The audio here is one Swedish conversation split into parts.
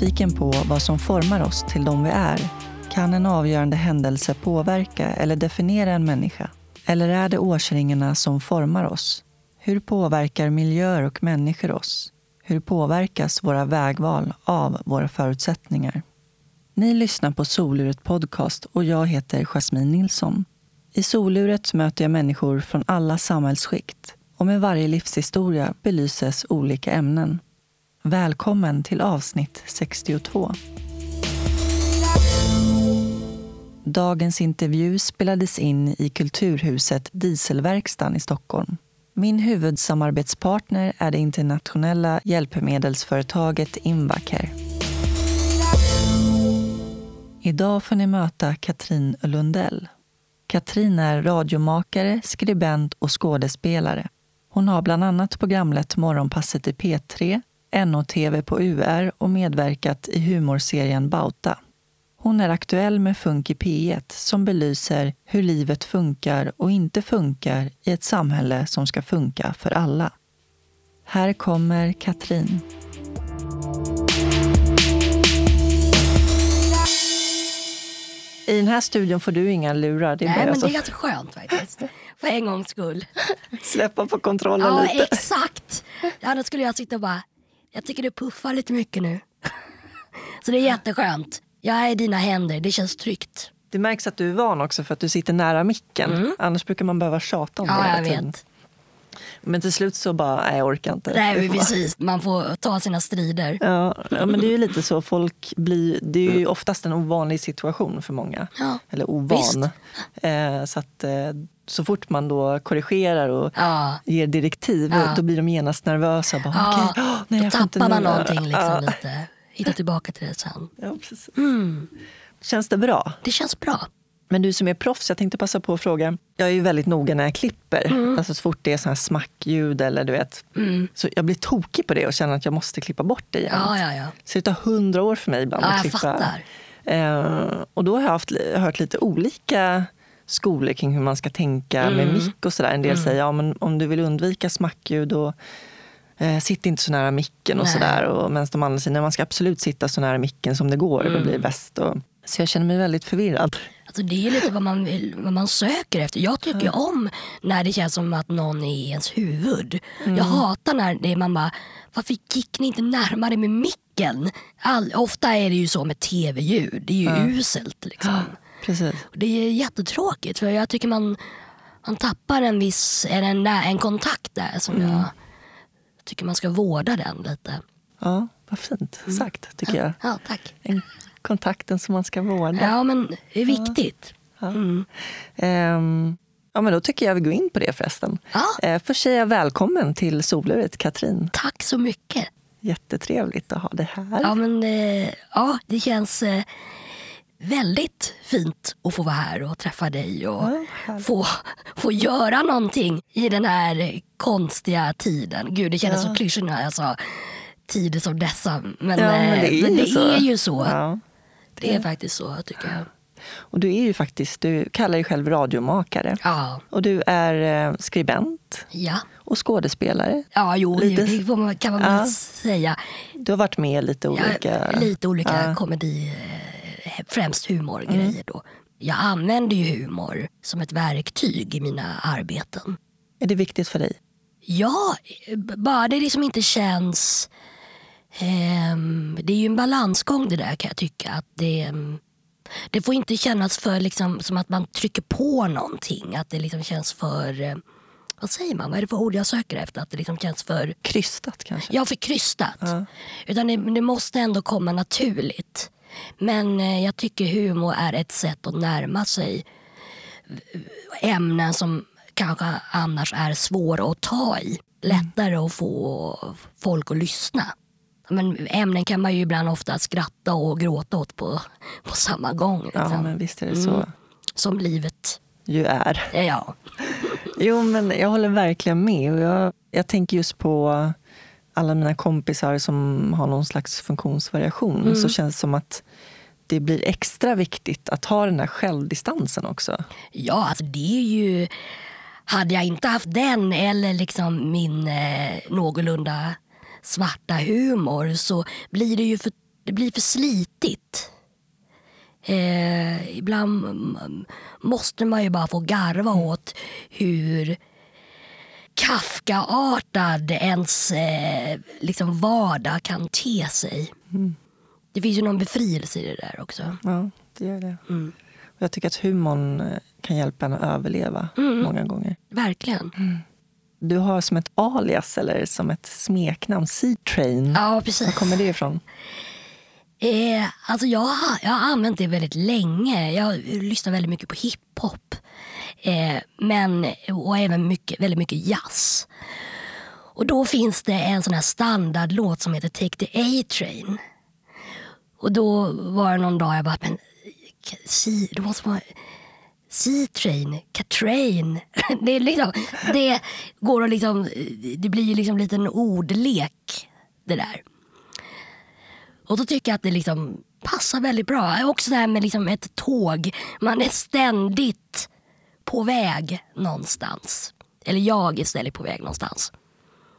Nyfiken på vad som formar oss till de vi är. Kan en avgörande händelse påverka eller definiera en människa? Eller är det årsringarna som formar oss? Hur påverkar miljöer och människor oss? Hur påverkas våra vägval av våra förutsättningar? Ni lyssnar på Soluret Podcast och jag heter Jasmine Nilsson. I Soluret möter jag människor från alla samhällsskikt och med varje livshistoria belyses olika ämnen. Välkommen till avsnitt 62. Dagens intervju spelades in i Kulturhuset Dieselverkstan i Stockholm. Min huvudsamarbetspartner är det internationella hjälpmedelsföretaget Invacare. Idag får ni möta Katrin Lundell. Katrin är radiomakare, skribent och skådespelare. Hon har bland annat programlett Morgonpasset i P3, NO-TV på UR och medverkat i humorserien Bauta. Hon är aktuell med Funk i P1 som belyser hur livet funkar och inte funkar i ett samhälle som ska funka för alla. Här kommer Katrin. I den här studion får du inga lurar. Det är Nej, men det är ganska skönt faktiskt. För en gångs skull. Släppa på kontrollen ja, lite. Ja, exakt. Ja, då skulle jag sitta och bara, jag tycker du puffar lite mycket nu. Så det är jätteskönt. Jag är i dina händer, det känns tryggt. Det märks att du är van också för att du sitter nära micken. Mm. Annars brukar man behöva tjata om ja, det hela tiden. Vet. Men till slut så bara, nej jag orkar inte. Nej precis, man får ta sina strider. Ja, ja, men det är ju lite så, folk blir, det är ju oftast en ovanlig situation för många. Ja, Eller ovan. Eh, så att eh, så fort man då korrigerar och ja. ger direktiv, ja. då blir de genast nervösa. Bara, ja, okay, oh, nej, då tappar man någonting liksom, lite. Hitta tillbaka till det sen. Mm. Känns det bra? Det känns bra. Men du som är proffs, jag tänkte passa på att fråga. Jag är ju väldigt noga när jag klipper. Mm. Alltså så fort det är sån här smackljud eller du vet. Mm. Så jag blir tokig på det och känner att jag måste klippa bort det igen. Ja, ja, ja. Så det tar hundra år för mig ibland ja, att klippa. Fattar. Eh, och då har jag haft, hört lite olika skolor kring hur man ska tänka Mm. med mick och sådär. En del säger ja, men om du vill undvika smackljud och eh, sitt inte så nära micken och Nej. sådär. Medan de andra säger att man ska absolut sitta så nära micken som det går. Mm. Då blir det bäst. Och, så jag känner mig väldigt förvirrad. Alltså det är lite vad man, vill, vad man söker efter. Jag tycker mm. om när det känns som att någon är i ens huvud. Mm. Jag hatar när det är man bara, varför gick ni inte närmare med micken? All, ofta är det ju så med tv-ljud, det är ju Mm. uselt. Liksom. Precis. Det är jättetråkigt för jag tycker man, man tappar en viss en, en kontakt där som Mm. jag tycker man ska vårda den lite. Ja, vad fint sagt tycker jag. Ja, tack. En kontakten som man ska vårda. Ja, men det är viktigt. Ja. Mm. Ehm, ja, men då tycker jag vi går in på det förresten. Ja. Eh, först säger jag välkommen till Soluret, Katrin. Tack så mycket. Jättetrevligt att ha dig här. Ja, men, eh, ja det känns eh, väldigt fint att få vara här och träffa dig och härligt. få, få göra någonting i den här konstiga tiden. Gud, det kändes Ja. så klyschigt när jag sa tider som dessa. Men, Ja, men eh, det är men ju det så. är ju så. Ja. Det är faktiskt så tycker jag. Och du är ju faktiskt, du kallar dig själv radiomakare. Ja, Och du är eh, skribent ja. och skådespelare. ja jo, Lite- det får man, kan man Ja. säga. Du har varit med i lite olika... Lite olika Ja. komedi, eh, främst humorgrejer då. Jag använder ju humor som ett verktyg i mina arbeten. Är det viktigt för dig? Ja, bara det liksom inte känns... ehm, det är ju en balansgång det där kan jag tycka. Att det, ehm, det får inte kännas för liksom, som att man trycker på någonting. Att det liksom känns för... eh, vad säger man? Vad är det för ord jag söker efter? Att det liksom känns för... Krystat kanske? Ja, för krystat. Ja. Utan det, det måste ändå komma naturligt. Men eh, jag tycker humor är ett sätt att närma sig ämnen som kanske annars är svåra att ta i. Lättare att få folk att lyssna. Men ämnen kan man ju ibland ofta skratta och gråta åt på, på samma gång. Liksom. Ja, men visst är det så. Mm. Som livet Ju är. är. Ja. Jo, men jag håller verkligen med. Och jag, jag tänker just på alla mina kompisar som har någon slags funktionsvariation. Mm. Så känns det som att det blir extra viktigt att ha den där självdistansen också. Ja, alltså det är ju... Hade jag inte haft den eller liksom min eh, någorlunda svarta humor så blir det ju för det blir för slitigt. Eh, ibland mm, måste man ju bara få garva åt hur Kafkaartad ens eh, liksom vardag kan te sig. Mm. Det finns ju någon befrielse i det där också. Ja, det gör det. Mm. Och jag tycker att humorn eh, kan hjälpa en att överleva Mm. många gånger. Verkligen. Du har som ett alias eller som ett smeknamn, C-Train. Ja, Var precis. kommer det ifrån? Eh, alltså jag, har, jag har använt det väldigt länge. Jag lyssnar väldigt mycket på hiphop. Eh, men, och även mycket, väldigt mycket jazz. Och då finns det en sån här standardlåt som heter Take the A-Train. Och då var det någon dag jag bara, men C, det måste vara C-train, Katrain. Det, är liksom, det går att liksom, det blir ju liksom en liten ordlek det där. Och då tycker jag att det liksom passar väldigt bra. Också det här med liksom ett tåg. Man är ständigt på väg någonstans. Eller jag är ständigt på väg någonstans.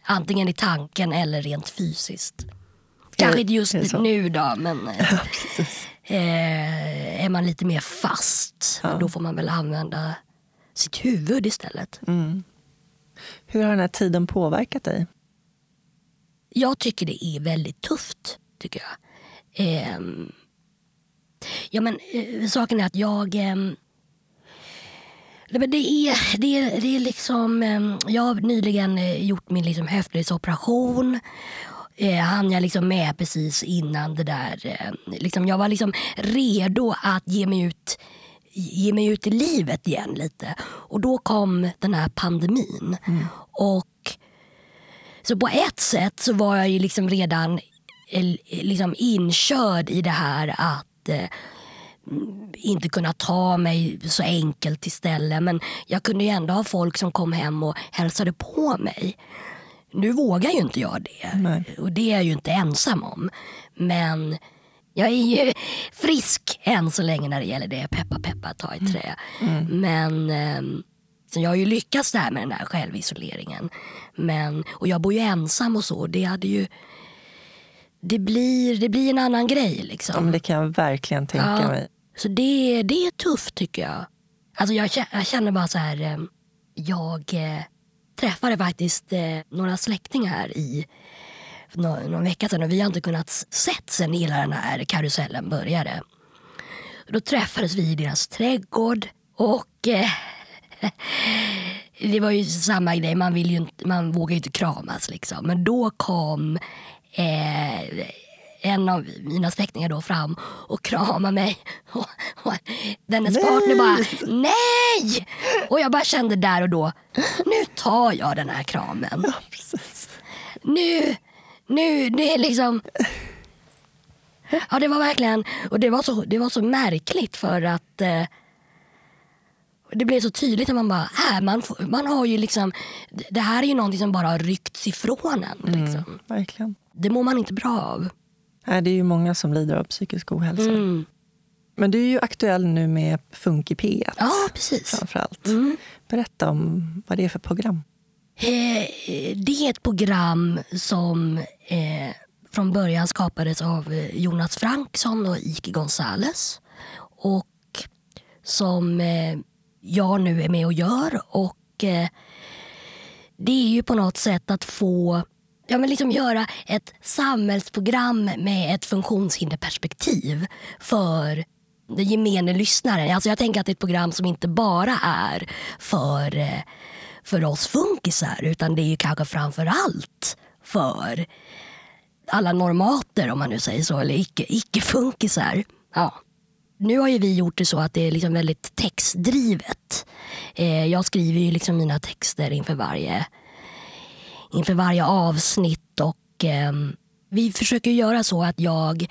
Antingen i tanken eller rent fysiskt. Kanske inte just så? nu då, men eh, eh, är man lite mer fast då får man väl använda sitt huvud istället. Hur har den här tiden påverkat dig? Jag tycker det är väldigt tufft, tycker jag. Ehm, ja, men, eh, saken är att jag... nej, men det, är, det, är, det är liksom... ehm, jag har nyligen eh, gjort min liksom, höftledsoperation. Eh, hann jag liksom med precis innan det där. Eh, liksom, jag var liksom redo att ge mig ut ge mig ut i livet igen lite. Och då kom den här pandemin. Och så på ett sätt så var jag ju liksom redan eh, liksom inkörd i det här att mm, inte kunna ta mig så enkelt till ställen. Men jag kunde ju ändå ha folk som kom hem och hälsade på mig. Nu vågar ju inte jag det. Nej. Och det är jag ju inte ensam om. Men jag är ju frisk än så länge när det gäller det. Peppa peppa, ta i trä. Men ehm, så jag har ju lyckats där med den här självisoleringen. Men, och jag bor ju ensam och så. Det hade ju... Det blir, det blir en annan grej liksom. Men det kan jag verkligen tänka Ja. mig. Så det, det är tufft tycker jag. Alltså jag, jag känner bara så här. Eh, jag eh, träffade faktiskt eh, några släktingar i någon, någon vecka sedan och vi har inte kunnat sett sen hela den här karusellen började. Då träffades vi i deras trädgård och eh, det var ju samma grej, man, vill ju inte, man vågar ju inte kramas liksom. Men då kom eh, en av mina släktingar då fram och kramade mig. Och, och dennes Nej! partner bara nej! Och jag bara kände där och då, nu tar jag den här kramen. Ja, precis. Nu, nu, det är liksom... Ja, det var verkligen... Och det var så, det var så märkligt för att... Eh, det blev så tydligt när man bara, äh, man, får- man har ju liksom... Det här är ju någonting som bara har ryckts ifrån en. Liksom. Verkligen. Det mår man inte bra av. Nej, det är ju många som lider av psykisk ohälsa. Mm. Men du är ju aktuell nu med Funk i P1 Ja, precis. framför allt. Mm. Berätta om vad det är för program. Eh, det är ett program som eh, från början skapades av eh, Jonas Franksson och Ike Gonzales. Och som eh, jag nu är med och gör. Och Det är ju på något sätt att få ja, men liksom göra ett samhällsprogram med ett funktionshinderperspektiv för den gemene lyssnaren. Alltså jag tänker att det är ett program som inte bara är för, eh, för oss funkisar utan det är ju kanske framför allt för alla normater om man nu säger så, eller icke- icke-funkisar. ja. Nu har ju vi gjort det så att det är liksom väldigt textdrivet. Eh, jag skriver ju liksom mina texter inför varje, inför varje avsnitt och eh, vi försöker göra så att jag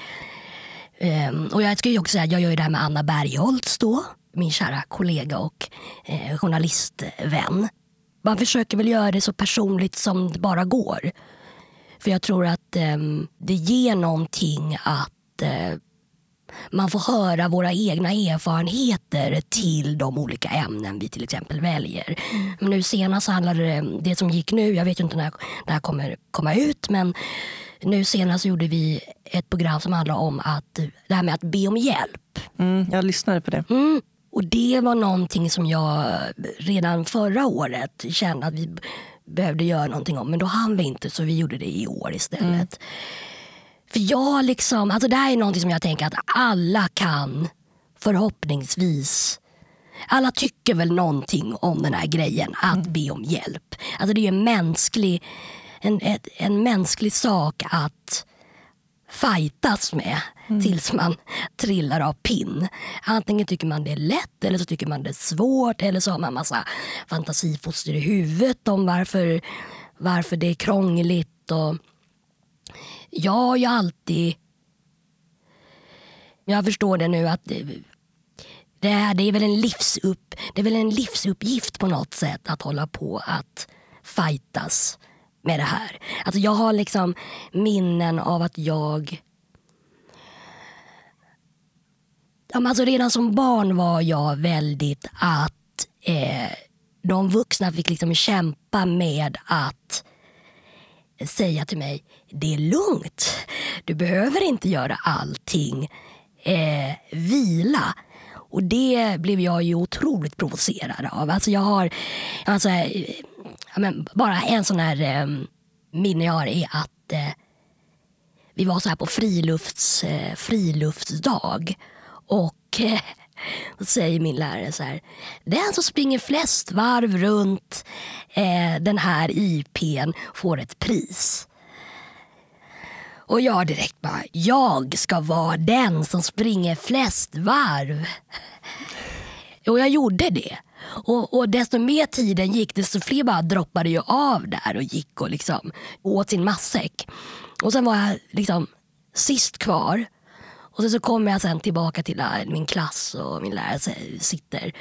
eh, och jag ska ju också säga att jag gör ju det här med Anna Bergholtz då, min kära kollega och eh, journalistvän. Man försöker väl göra det så personligt som det bara går. För jag tror att ehm, det ger någonting att eh, man får höra våra egna erfarenheter till de olika ämnen vi till exempel väljer. Men nu senast handlade det, det som gick nu, jag vet ju inte när det här kommer komma ut, men nu senast gjorde vi ett program som handlar om att, det här med att be om hjälp. Mm, jag lyssnade på det. Mm. Och det var någonting som jag redan förra året kände att vi behövde göra någonting om. Men då hann vi inte så vi gjorde det i år istället. Mm. För jag liksom, alltså det här är någonting som jag tänker att alla kan förhoppningsvis alla tycker väl någonting om den här grejen, att mm. be om hjälp. Alltså det är en mänsklig, en, ett, en mänsklig sak att fightas med mm. tills man trillar av pinn. Antingen tycker man det är lätt eller så tycker man det är svårt eller så har man massa fantasifoster i huvudet om varför, varför det är krångligt. Och jag har ju alltid... Jag förstår det nu att det, det, är, det, är väl en livsupp, det är väl en livsuppgift på något sätt att hålla på att fightas med det här. Alltså jag har liksom minnen av att jag... Alltså redan som barn var jag väldigt att eh, de vuxna fick liksom kämpa med att säga till mig, det är lugnt. Du behöver inte göra allting. Eh, vila. Och det blev jag ju otroligt provocerad av. Alltså jag har, alltså, eh, ja, men bara en sån här eh, minne jag har är att eh, vi var så här på frilufts, eh, friluftsdag och eh, då säger min lärare så här. Den som springer flest varv runt eh, den här IPn får ett pris. Och jag direkt bara, jag ska vara den som springer flest varv. Och jag gjorde det. Och, och desto mer tiden gick, desto fler bara droppade ju av där och gick och liksom åt sin matsäck. Och sen var jag liksom sist kvar. Och sen så kommer jag sen tillbaka till äh, min klass och min lärare sitter.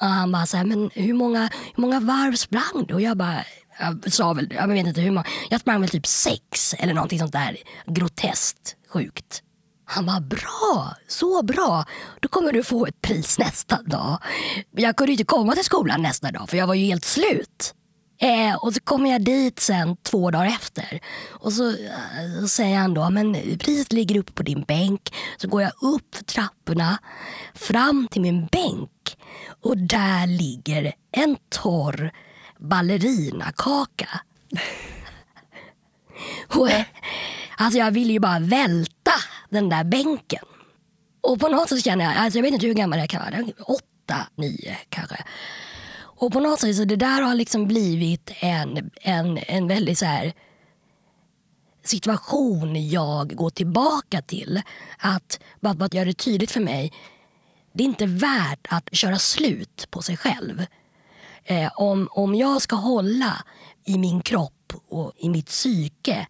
Och han bara så här, men hur många, hur många varv sprang du? Och jag bara, jag sa väl, jag vet inte hur många, jag sprang väl typ sex eller någonting sånt där groteskt sjukt. Han var bra, så bra. Då kommer du få ett pris nästa dag. Jag kunde inte komma till skolan nästa dag för jag var ju helt slut. Eh, och så kommer jag dit sen två dagar efter. Och så, eh, så säger han då, men priset ligger uppe på din bänk. Så går jag upp för trapporna fram till min bänk. Och där ligger en torr ballerinakaka. Och, eh, alltså jag ville ju bara välta den där bänken. Och på något sätt känner jag, alltså jag vet inte hur gammal jag kan vara, åtta, nio kanske. Och på något sätt så det där har liksom blivit en, en, en väldigt så här situation jag går tillbaka till. Att bara att göra det tydligt för mig, det är inte värt att köra slut på sig själv. Eh, om, om jag ska hålla i min kropp och i mitt psyke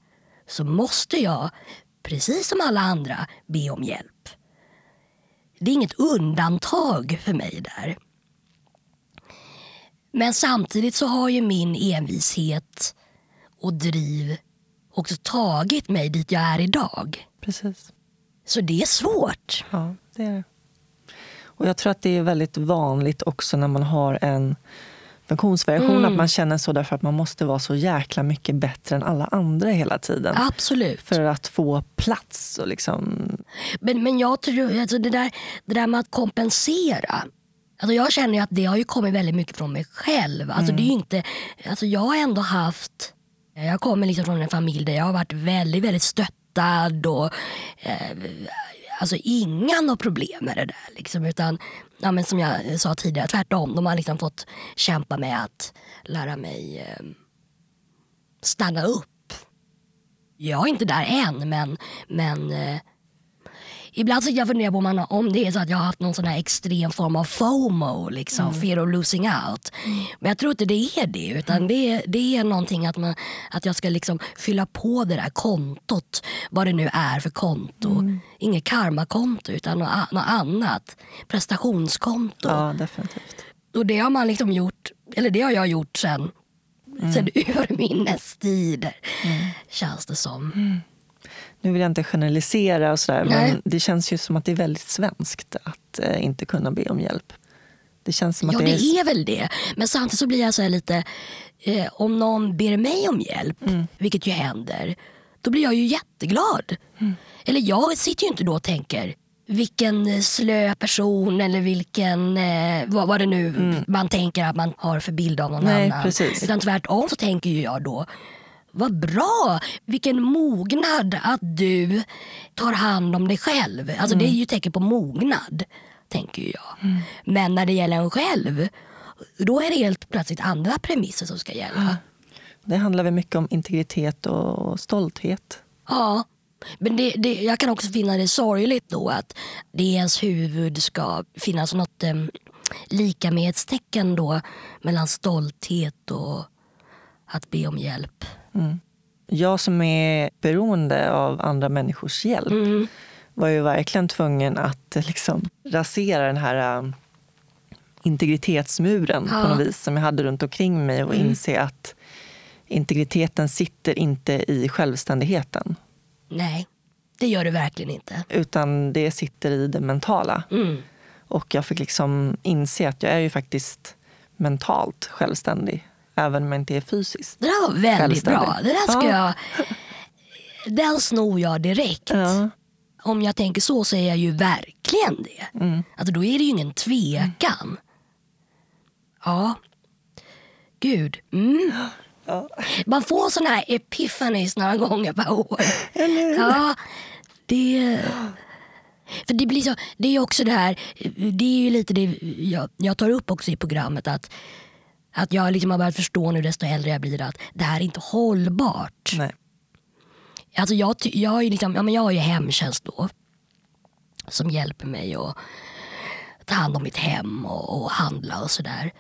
så måste jag, precis som alla andra, be om hjälp. Det är inget undantag för mig där. Men samtidigt så har ju min envishet och driv också tagit mig dit jag är idag. Precis. Så det är svårt. Ja, det är det. Och jag tror att det är väldigt vanligt också när man har en funktionsvariation. Mm. Att man känner så därför att man måste vara så jäkla mycket bättre än alla andra hela tiden. Absolut. För att få plats. Och liksom... men, men jag tror alltså det, där, det där med att kompensera. Alltså jag känner att det har ju kommit väldigt mycket från mig själv. Alltså mm. det är inte, alltså jag har ändå haft... Jag kommer liksom från en familj där jag har varit väldigt, väldigt stöttad. Och, eh, alltså inga några problem med det där. Liksom, utan ja, men som jag sa tidigare, tvärtom. De har liksom fått kämpa med att lära mig eh, stanna upp. Jag är inte där än, men, men eh, ibland så jag funderar på om, man, om det är så att jag har haft någon sån här extrem form av FOMO, liksom, mm. fear of losing out. Men jag tror inte det är det, utan det, är, det är någonting att, man, att jag ska liksom fylla på det där kontot, vad det nu är för konto. Mm. Inget karmakonto, utan något, något annat. Prestationskonto. Ja, definitivt. Och det har man liksom gjort, eller det har jag gjort sen, mm. sen urminnes tider, mm. känns det som. Mm nu vill jag inte generalisera, och sådär, men det känns ju som att det är väldigt svenskt att eh, inte kunna be om hjälp. Det känns som att ja, det, är... det är väl det. Men samtidigt så blir jag så lite, eh, om någon ber mig om hjälp, mm. vilket ju händer, då blir jag ju jätteglad. Eller jag sitter ju inte då och tänker vilken slö person eller vilken, eh, vad, vad det nu man tänker att man har för bild av någon Nej, annan. precis. Utan tvärtom så tänker ju jag då, vad bra, vilken mognad att du tar hand om dig själv. Alltså Det är ju tecken på mognad, tänker jag. Men när det gäller en själv, då är det helt plötsligt andra premisser som ska gälla. Det handlar väl mycket om integritet och stolthet. Ja, men det, det, jag kan också finna det sorgligt då att det i ens huvud ska finnas något eh, likamedstecken då mellan stolthet och att be om hjälp. Jag som är beroende av andra människors hjälp Mm. var ju verkligen tvungen att liksom rasera den här eh, integritetsmuren på Ja. något vis som jag hade runt omkring mig och inse att integriteten sitter inte i självständigheten Nej, det gör det verkligen inte. utan det sitter i det mentala. Mm. Och jag fick liksom inse att jag är ju faktiskt mentalt självständig även om jag inte är fysiskt. Det där var väldigt bra. Det där ska Ja. jag... Den snor jag direkt. Ja. Om jag tänker så så är jag ju verkligen det. Mm. Alltså då är det ju ingen tvekan. Ja. Gud. Mm. Ja. Man får såna här epiphanies några gånger per år. Ja, det... För det blir så, det är också det här, det är ju lite det jag, jag tar upp också i programmet att, att jag liksom har börjat förstå nu desto äldre jag blir att det här är inte hållbart. Nej. Alltså jag, jag, ju liksom, ja men jag har ju hemtjänst då. Som hjälper mig att ta hand om mitt hem och, och handla och sådär.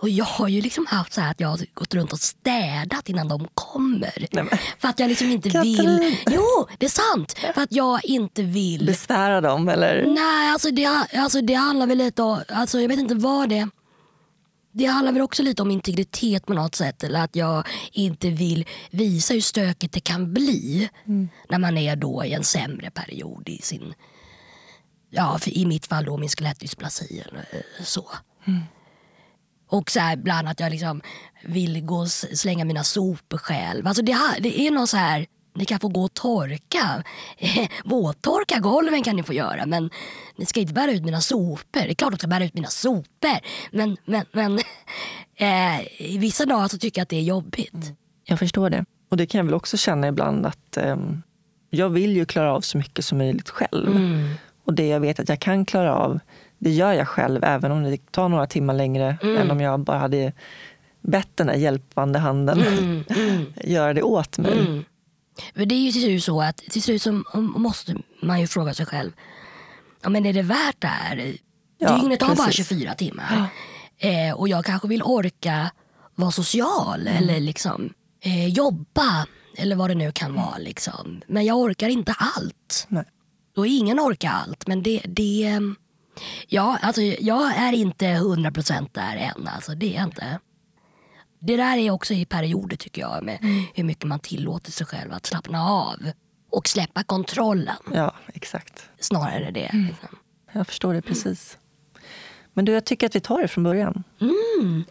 Och jag har ju liksom haft så här att jag har gått runt och städat innan de kommer. Nej. För att jag liksom inte vill. Katarina. Jo, det är sant. För att jag inte vill. Besvära dem eller? Nej, alltså det, alltså det handlar väl lite om, alltså jag vet inte vad det det handlar väl också lite om integritet på något sätt. Eller att jag inte vill visa hur stökigt det kan bli när man är då i en sämre period i sin, ja i mitt fall då min skelettdysplasi eller eh, så. Och så här, ibland att jag liksom vill gå och slänga mina sopor själv. Alltså det, det är någon så här, ni kan få gå och torka. Våttorka golven kan ni få göra men ni ska inte bära ut mina sopor. Det är klart att jag ska bära ut mina sopor. Men, men, men eh, i vissa dagar så tycker jag att det är jobbigt. Jag förstår det. Och det kan jag väl också känna ibland att ehm, jag vill ju klara av så mycket som möjligt själv. Och det jag vet att jag kan klara av, det gör jag själv även om det tar några timmar längre än om jag bara hade bett den där hjälpande handen göra det åt mig. Mm. Men det är ju till slut så att till slut så måste man ju fråga sig själv. Ja, men är det värt det här? Ja, Dygnet har bara precis. 24 timmar. Eh, och jag kanske vill orka vara social eller liksom eh, jobba eller vad det nu kan vara. Liksom. Men jag orkar inte allt. Nej. Och ingen orkar allt. Men det, det ja, alltså, jag är inte 100% där än. Alltså, det är inte. Det där är också i perioder tycker jag med hur mycket man tillåter sig själv att slappna av och släppa kontrollen Ja, exakt. snarare det. Liksom. Jag förstår det precis. Men du, jag tycker att vi tar det från början.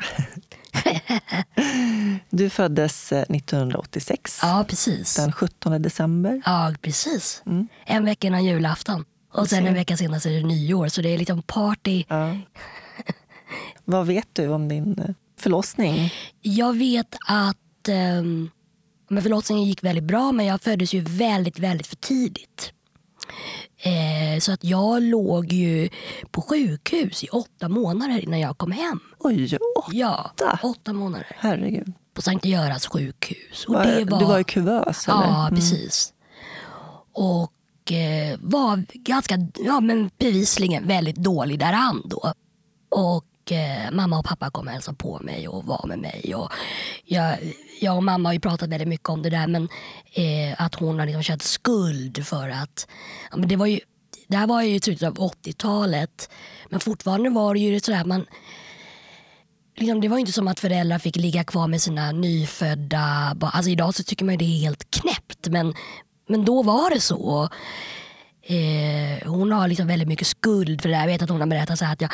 du föddes eh, 1986, Ja, precis. den 17 december. Ja, precis. En vecka innan julafton. Och sen en vecka senare så är det nyår. Så det är liksom party. Ja. Vad vet du om din eh, förlossning? Jag vet att um, men förlossningen gick väldigt bra men jag föddes ju väldigt, väldigt för tidigt. Eh, så att jag låg ju på sjukhus i åtta månader innan jag kom hem. Oj, åh, Ja, Åtta? åtta månader. herregud. På Sankt Görans sjukhus. Och Var, det var... Du var i kuvös? Eller? Ja, Mm. precis. Och eh, var ganska, ja men bevisligen väldigt dålig däran då. Och eh, mamma och pappa kom och hälsade på mig och var med mig. Och jag, jag och mamma har ju pratat väldigt mycket om det där men eh, att hon har liksom känt skuld för att, ja, men det var ju det här var ju i slutet av 80-talet men fortfarande var det ju sådär att man liksom, det var ju inte som att föräldrar fick ligga kvar med sina nyfödda barn. Alltså idag så tycker man ju det är helt knäppt men, men då var det så. Eh, hon har liksom väldigt mycket skuld för det där. Jag vet att hon har berättat så att jag,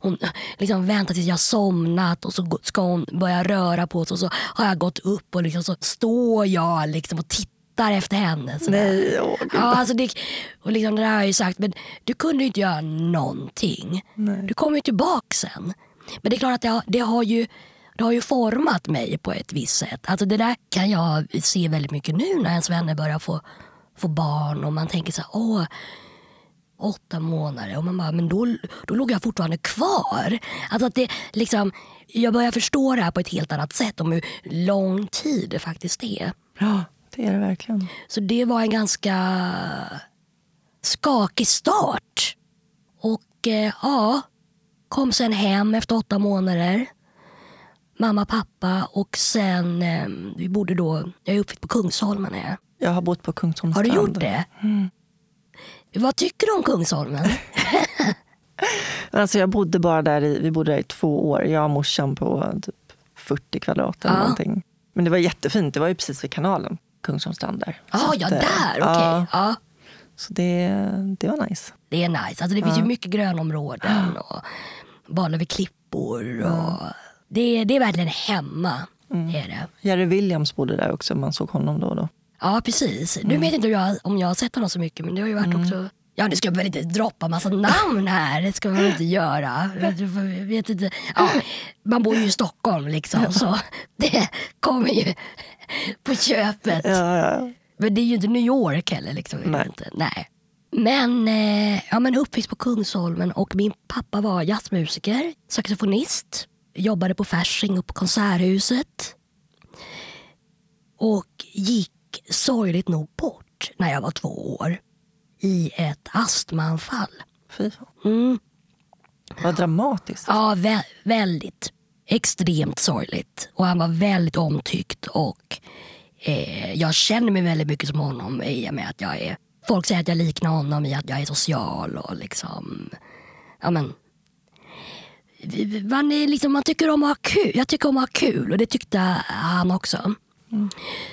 hon liksom väntar tills jag somnat och så ska hon börja röra på sig och så har jag gått upp och liksom så står jag liksom och tittar efter henne. Nej, åh. Ja, alltså det, och liksom det där har jag ju sagt, men du kunde ju inte göra någonting. Nej. Du kom ju tillbaka sen. Men det är klart att det har, det har ju det har ju format mig på ett visst sätt. Alltså det där kan jag se väldigt mycket nu när ens vänner börjar få, få barn och man tänker så här, åh, åtta månader. Och man bara, men då, då låg jag fortfarande kvar. Alltså att det, liksom, jag börjar förstå det här på ett helt annat sätt om hur lång tid det faktiskt är. Ja, det är det verkligen. Så det var en ganska skakig start. Och eh, ja, kom sen hem efter åtta månader. Mamma, pappa och sen, eh, vi bodde då, jag är uppväxt på Kungsholmen. Är. jag. Jag har bott på Kungsholms Har du strand. gjort det? Vad tycker du om Kungsholmen? Alltså jag bodde bara där i, vi bodde där i två år. Jag och morsan på typ 40 kvadrat eller Ja. någonting. Men det var jättefint. Det var ju precis vid kanalen. Kungsholmsstrand där. Ja, Så ja att, där, okej. Ja, Ja, så det, det var nice. det är nice. Alltså det finns ju mycket grönområden och bada vid klippor. Och det, det är verkligen hemma. Är det. Jerry Williams bodde där också. Man såg honom då och då. Ja, precis. Nu vet inte jag om jag har sett honom så mycket, men det har ju varit också... Ja, nu ska jag väl inte droppa massa namn här. Det ska man inte göra. Jag vet inte. Ja, man bor ju i Stockholm liksom, så det kommer ju på köpet. Ja, ja. Men det är ju inte New York heller. Liksom. Nej. Inte. Nej. Men, eh, ja, men uppväxt på Kungsholmen och min pappa var jazzmusiker, saxofonist, jobbade på Fasching och på Konserthuset. Och gick sorgligt nog bort när jag var två år i ett astmaanfall. Fy fan. Mm. Vad dramatiskt. Ja, vä- väldigt. Extremt sorgligt. Och han var väldigt omtyckt. Och eh, jag känner mig väldigt mycket som honom i och med att jag är... Folk säger att jag liknar honom i att jag är social och liksom... Ja men... Man, är liksom, man tycker om att ha kul. Jag tycker om att ha kul och det tyckte han också.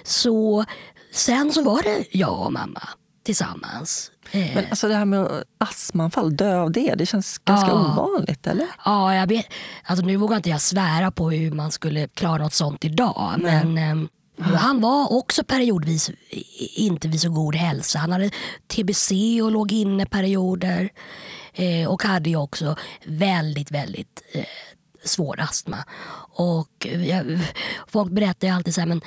Så sen så var det jag och mamma tillsammans. Eh, Men alltså det här med astmaanfall, dö av det. Det känns ganska Ja. ovanligt, eller? Ja, jag vet. Alltså, nu vågar inte jag svära på hur man skulle klara något sånt idag. Men eh, han var också periodvis inte vid så god hälsa. Han hade tbc och låg inne perioder. Eh, och hade ju också väldigt, väldigt eh, svår astma. Och jag, folk berättar ju alltid så här, men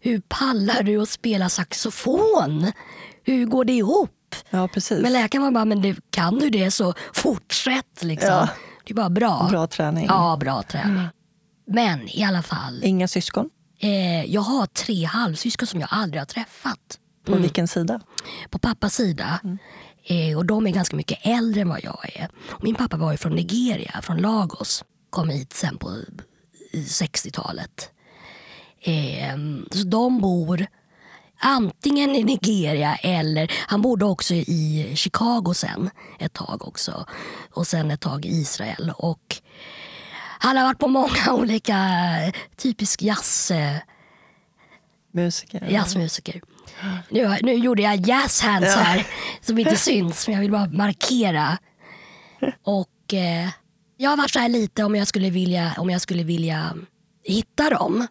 hur pallar du att spela saxofon? Hur går det ihop? Ja, precis. Men läkaren var bara, men det, kan du det så fortsätt. Liksom. Ja. Det är bara bra. Bra träning. Ja, bra träning. Men i alla fall, Inga syskon? eh, jag har tre halvsyskon som jag aldrig har träffat. På vilken sida? På pappas sida. Eh, och de är ganska mycket äldre än vad jag är. Min pappa var ju från Nigeria, från Lagos. Kom hit sen på eh, 60-talet. Eh, så de bor antingen i Nigeria eller han bodde också i Chicago sen ett tag också. Och sen ett tag i Israel. Och han har varit på många olika typisk jazz, eh, Musiker? jazzmusiker. Nu, nu gjorde jag jazzhands Ja. här som inte syns men jag vill bara markera. Och eh, jag har varit så här lite om jag skulle vilja, om jag skulle vilja hitta dem.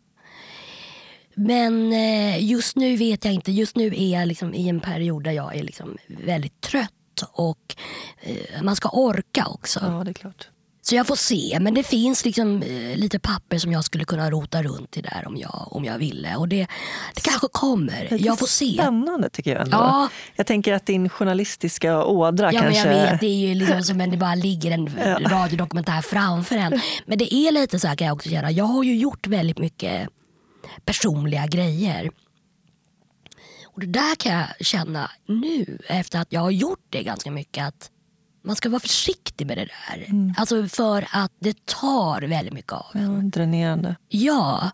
Men eh, just nu vet jag inte. Just nu är jag liksom i en period där jag är liksom väldigt trött och eh, man ska orka också. Ja, det är klart. Så jag får se. Men det finns liksom eh, lite papper som jag skulle kunna rota runt i där om jag, om jag ville. Och det, det kanske kommer. Lite Jag får se. Spännande tycker jag ändå. Ja. Jag tänker att din journalistiska ådra Ja, men kanske... jag vet, det är ju liksom som en, det bara ligger en radiodokumentär framför en. Men det är lite så här kan jag också känna. Jag har ju gjort väldigt mycket personliga grejer. Och det där kan jag känna nu efter att jag har gjort det ganska mycket att man ska vara försiktig med det där. Alltså för att det tar väldigt mycket av en. Ja, dränerande. Ja.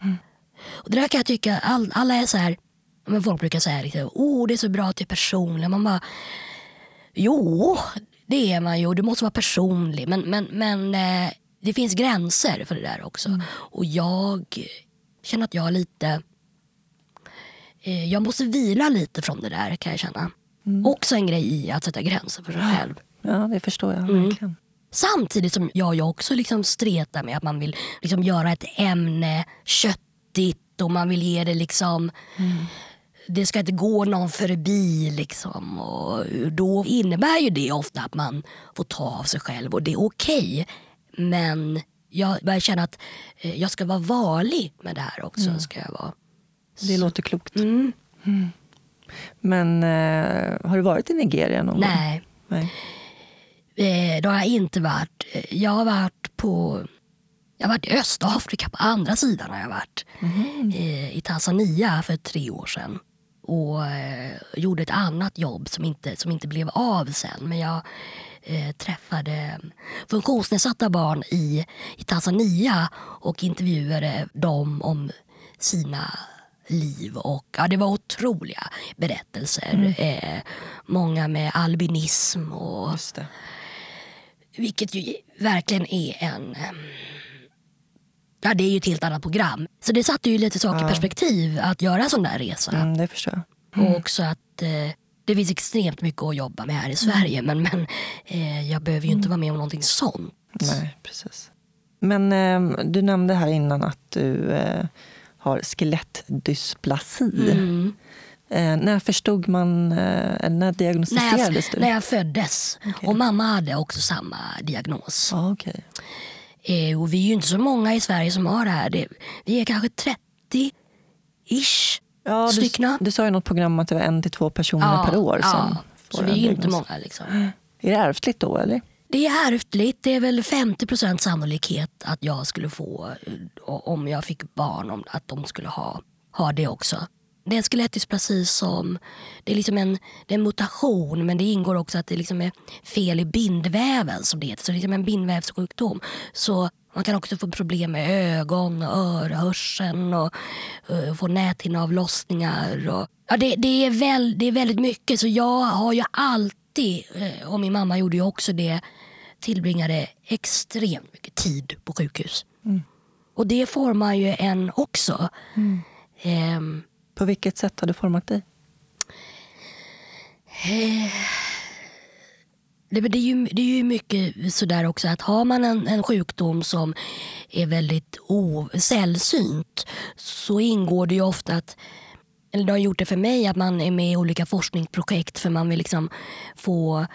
Och det där kan jag tycka, all, alla är så här, men folk brukar säga liksom, oh det är så bra att du är personlig. Man bara, jo det är man ju, du måste vara personlig. Men, men, men eh, det finns gränser för det där också. Och jag känner att jag lite, eh, jag måste vila lite från det där kan jag känna. Också en grej i att sätta gränser för sig själv. Ja, det förstår jag Mm. verkligen. Samtidigt som jag ju också liksom stretar med att man vill liksom göra ett ämne köttigt och man vill ge det liksom det ska inte gå någon förbi. Liksom. Och då innebär ju det ofta att man får ta av sig själv och det är okej. Okay. Men jag börjar känna att eh, jag ska vara varlig med det här också. Mm. Ska jag vara. Det låter klokt. Mm. Mm. Men eh, har du varit i Nigeria någon Nej. gång? Nej. Eh, det har jag inte varit. Jag har varit på jag har varit i Östafrika, på andra sidan har jag varit. Mm. I, I Tanzania för tre år sedan. Och eh, gjorde ett annat jobb som inte, som inte blev av sen. Men jag eh, träffade funktionsnedsatta barn i, i Tanzania och intervjuade dem om sina liv. Och, ja, det var otroliga berättelser. Mm. Eh, många med albinism. Och, Vilket ju verkligen är en Ja, det är ju ett helt annat program. Så det satte ju lite saker i ja. perspektiv att göra en sån där resa. Mm, det förstår jag. Mm. Och också att eh, det finns extremt mycket att jobba med här i Sverige. Men, men eh, jag behöver ju inte mm. vara med om någonting sånt. Nej, precis. Men eh, du nämnde här innan att du eh, har skelettdysplasi. Mm. Eh, när förstod man, eh, när diagnostiserades när jag, du? När jag föddes. Okay. Och mamma hade också samma diagnos. Ah, okay. Eh, och vi är ju inte så många i Sverige som har det här. Det, vi är kanske 30-ish ja, styckna. Du, du sa i något program att det var en till två personer ja, per år som ja, får Så vi är ju inte många. Liksom. Är det ärftligt då eller? Det är ärftligt. Det är väl 50% sannolikhet att jag skulle få, eh, om jag fick barn, att de skulle ha, ha det också. Det är en skelettdysplasi som, det är liksom en, det är en mutation men det ingår också att det liksom är fel i bindväven som det heter. Så det är liksom en bindvävssjukdom. Så man kan också få problem med ögon, och öra, hörseln och uh, få näthinneavlossningar. Och, ja, det, det, är väl, det är väldigt mycket. Så jag har ju alltid, uh, och min mamma gjorde ju också det, tillbringade extremt mycket tid på sjukhus. Mm. Och det formar ju en också. Mm. Um, på vilket sätt har det format dig? Eh, det, det, är ju, det är ju mycket sådär också att har man en, en sjukdom som är väldigt sällsynt så ingår det ju ofta att eller det har gjort det för mig att man är med i olika forskningsprojekt för man vill liksom få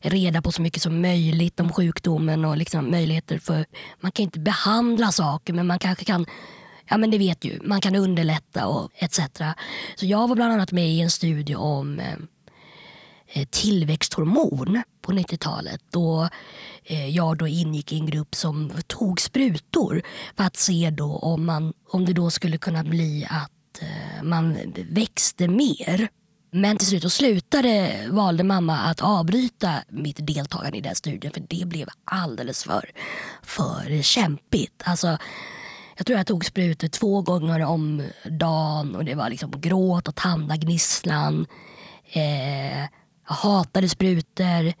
reda på så mycket som möjligt om sjukdomen och liksom möjligheter för... Man kan inte behandla saker men man kanske kan ja men det vet ju, man kan underlätta och etc. Så jag var bland annat med i en studie om eh, eh, tillväxthormon på 90-talet. Då eh, jag då ingick i en grupp som tog sprutor för att se då om, man, om det då skulle kunna bli att man växte mer. Men till slut och slutade valde mamma att avbryta mitt deltagande i den studien för det blev alldeles för, för kämpigt. Alltså, jag tror jag tog sprutor två gånger om dagen och det var liksom gråt och tandagnisslan. Eh, jag hatade sprutor.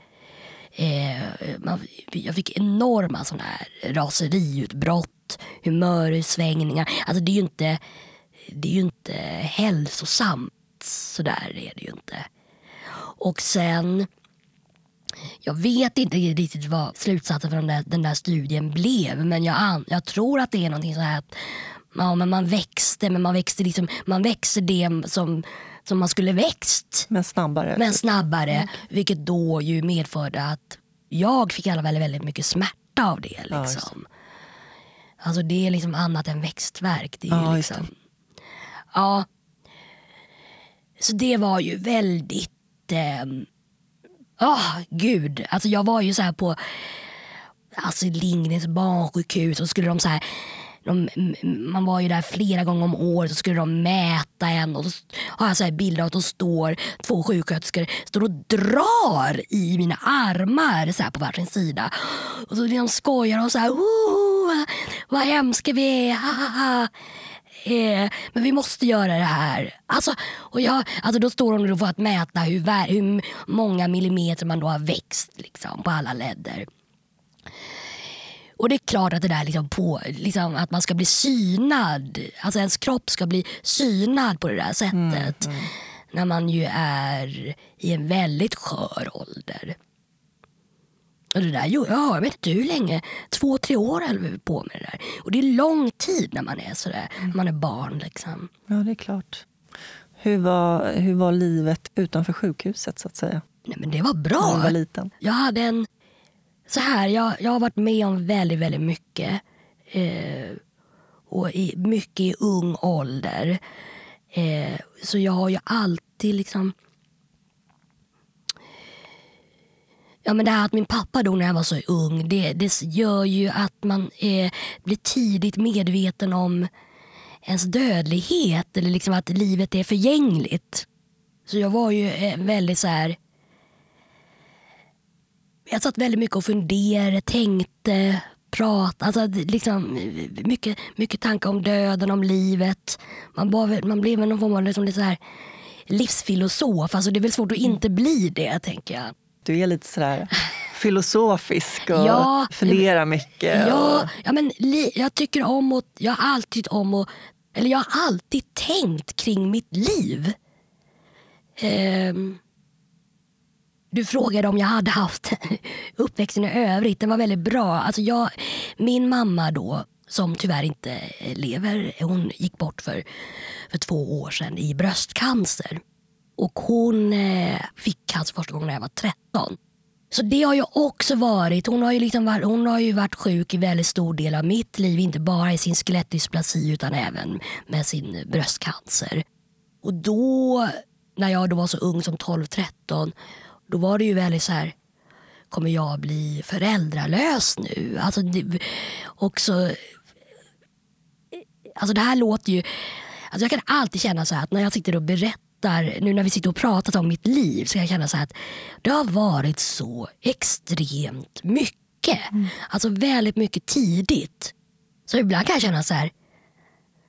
Eh, man, jag fick enorma sådana här raseriutbrott, humörsvängningar. Alltså det är ju inte, det är ju inte hälsosamt. Så där är det ju inte. Och sen jag vet inte riktigt vad slutsatsen från den där, den där studien blev men jag, jag tror att det är någonting så här att ja, men man växte men man växte, liksom, man växte det som, som man skulle växt. Men snabbare. Men snabbare mm. Vilket då ju medförde att jag fick alla väldigt, väldigt mycket smärta av det. Liksom. Ja, alltså det är liksom annat än växtverk. Det är ja, liksom, ja. Så det var ju väldigt eh, Oh, gud, alltså jag var ju så här på Astrid Lindgrens barnsjukhus och skulle de så här de, man var ju där flera gånger om året och skulle de mäta en och så har jag så här bilder av att de står, två sjuksköterskor står och drar i mina armar så här på varsin sida. Och så de skojar och så här, vad hemska vi är, ha, ha, ha eh, men vi måste göra det här. Alltså, och jag, alltså då står hon och får att mäta hur, hur många millimeter man då har växt liksom, på alla ledder. Och det är klart att det där liksom på, liksom att man ska bli synad, alltså ens kropp ska bli synad på det där sättet. Mm, mm. När man ju är i en väldigt skör ålder. Och det där, ja, jag vet inte hur länge, två, tre år höll vi på med det där. Och det är lång tid när man är sådär, mm. man är barn liksom. Ja, det är klart. Hur var, hur var livet utanför sjukhuset så att säga? Nej, men det var När bra. du var liten? Jag hade en... Så här, jag, jag har varit med om väldigt, väldigt mycket. Eh, och i, mycket i ung ålder. Eh, så jag har ju alltid liksom... Ja, men det här att min pappa dog när jag var så ung, det, det gör ju att man eh, blir tidigt medveten om ens dödlighet. Eller liksom att livet är förgängligt. Så jag var ju eh, väldigt så här... Jag satt väldigt mycket och funderade, tänkte, pratade. Alltså, liksom, mycket, mycket tankar om döden, om livet. Man, var, man blev någon form av liksom, lite så här livsfilosof. Alltså, det är väl svårt att inte bli det, tänker jag. Du är lite sådär filosofisk och Ja, funderar mycket. Ja, Och, ja, men li, jag tycker om att, jag har alltid om att, eller jag har alltid tänkt kring mitt liv. Ehm, du frågade om jag hade haft uppväxten i övrigt. Den var väldigt bra. Alltså jag, min mamma då, som tyvärr inte lever, hon gick bort för, för två år sedan i bröstcancer. Och hon eh, fick cancer första gången när jag var 13. Så det har ju också varit, hon har ju, liksom varit, hon har ju varit sjuk i väldigt stor del av mitt liv. Inte bara i sin skelettdysplasi utan även med sin bröstcancer. Och då, när jag då var så ung som 12-13, då var det ju väldigt så här, kommer jag bli föräldralös nu? Alltså, det, också, eh, alltså det här låter ju, alltså jag kan alltid känna så här att när jag sitter och berättar, nu när vi sitter och pratar om mitt liv, så kan jag känna så här att det har varit så extremt mycket. Alltså väldigt mycket tidigt. Så ibland kan jag känna så här,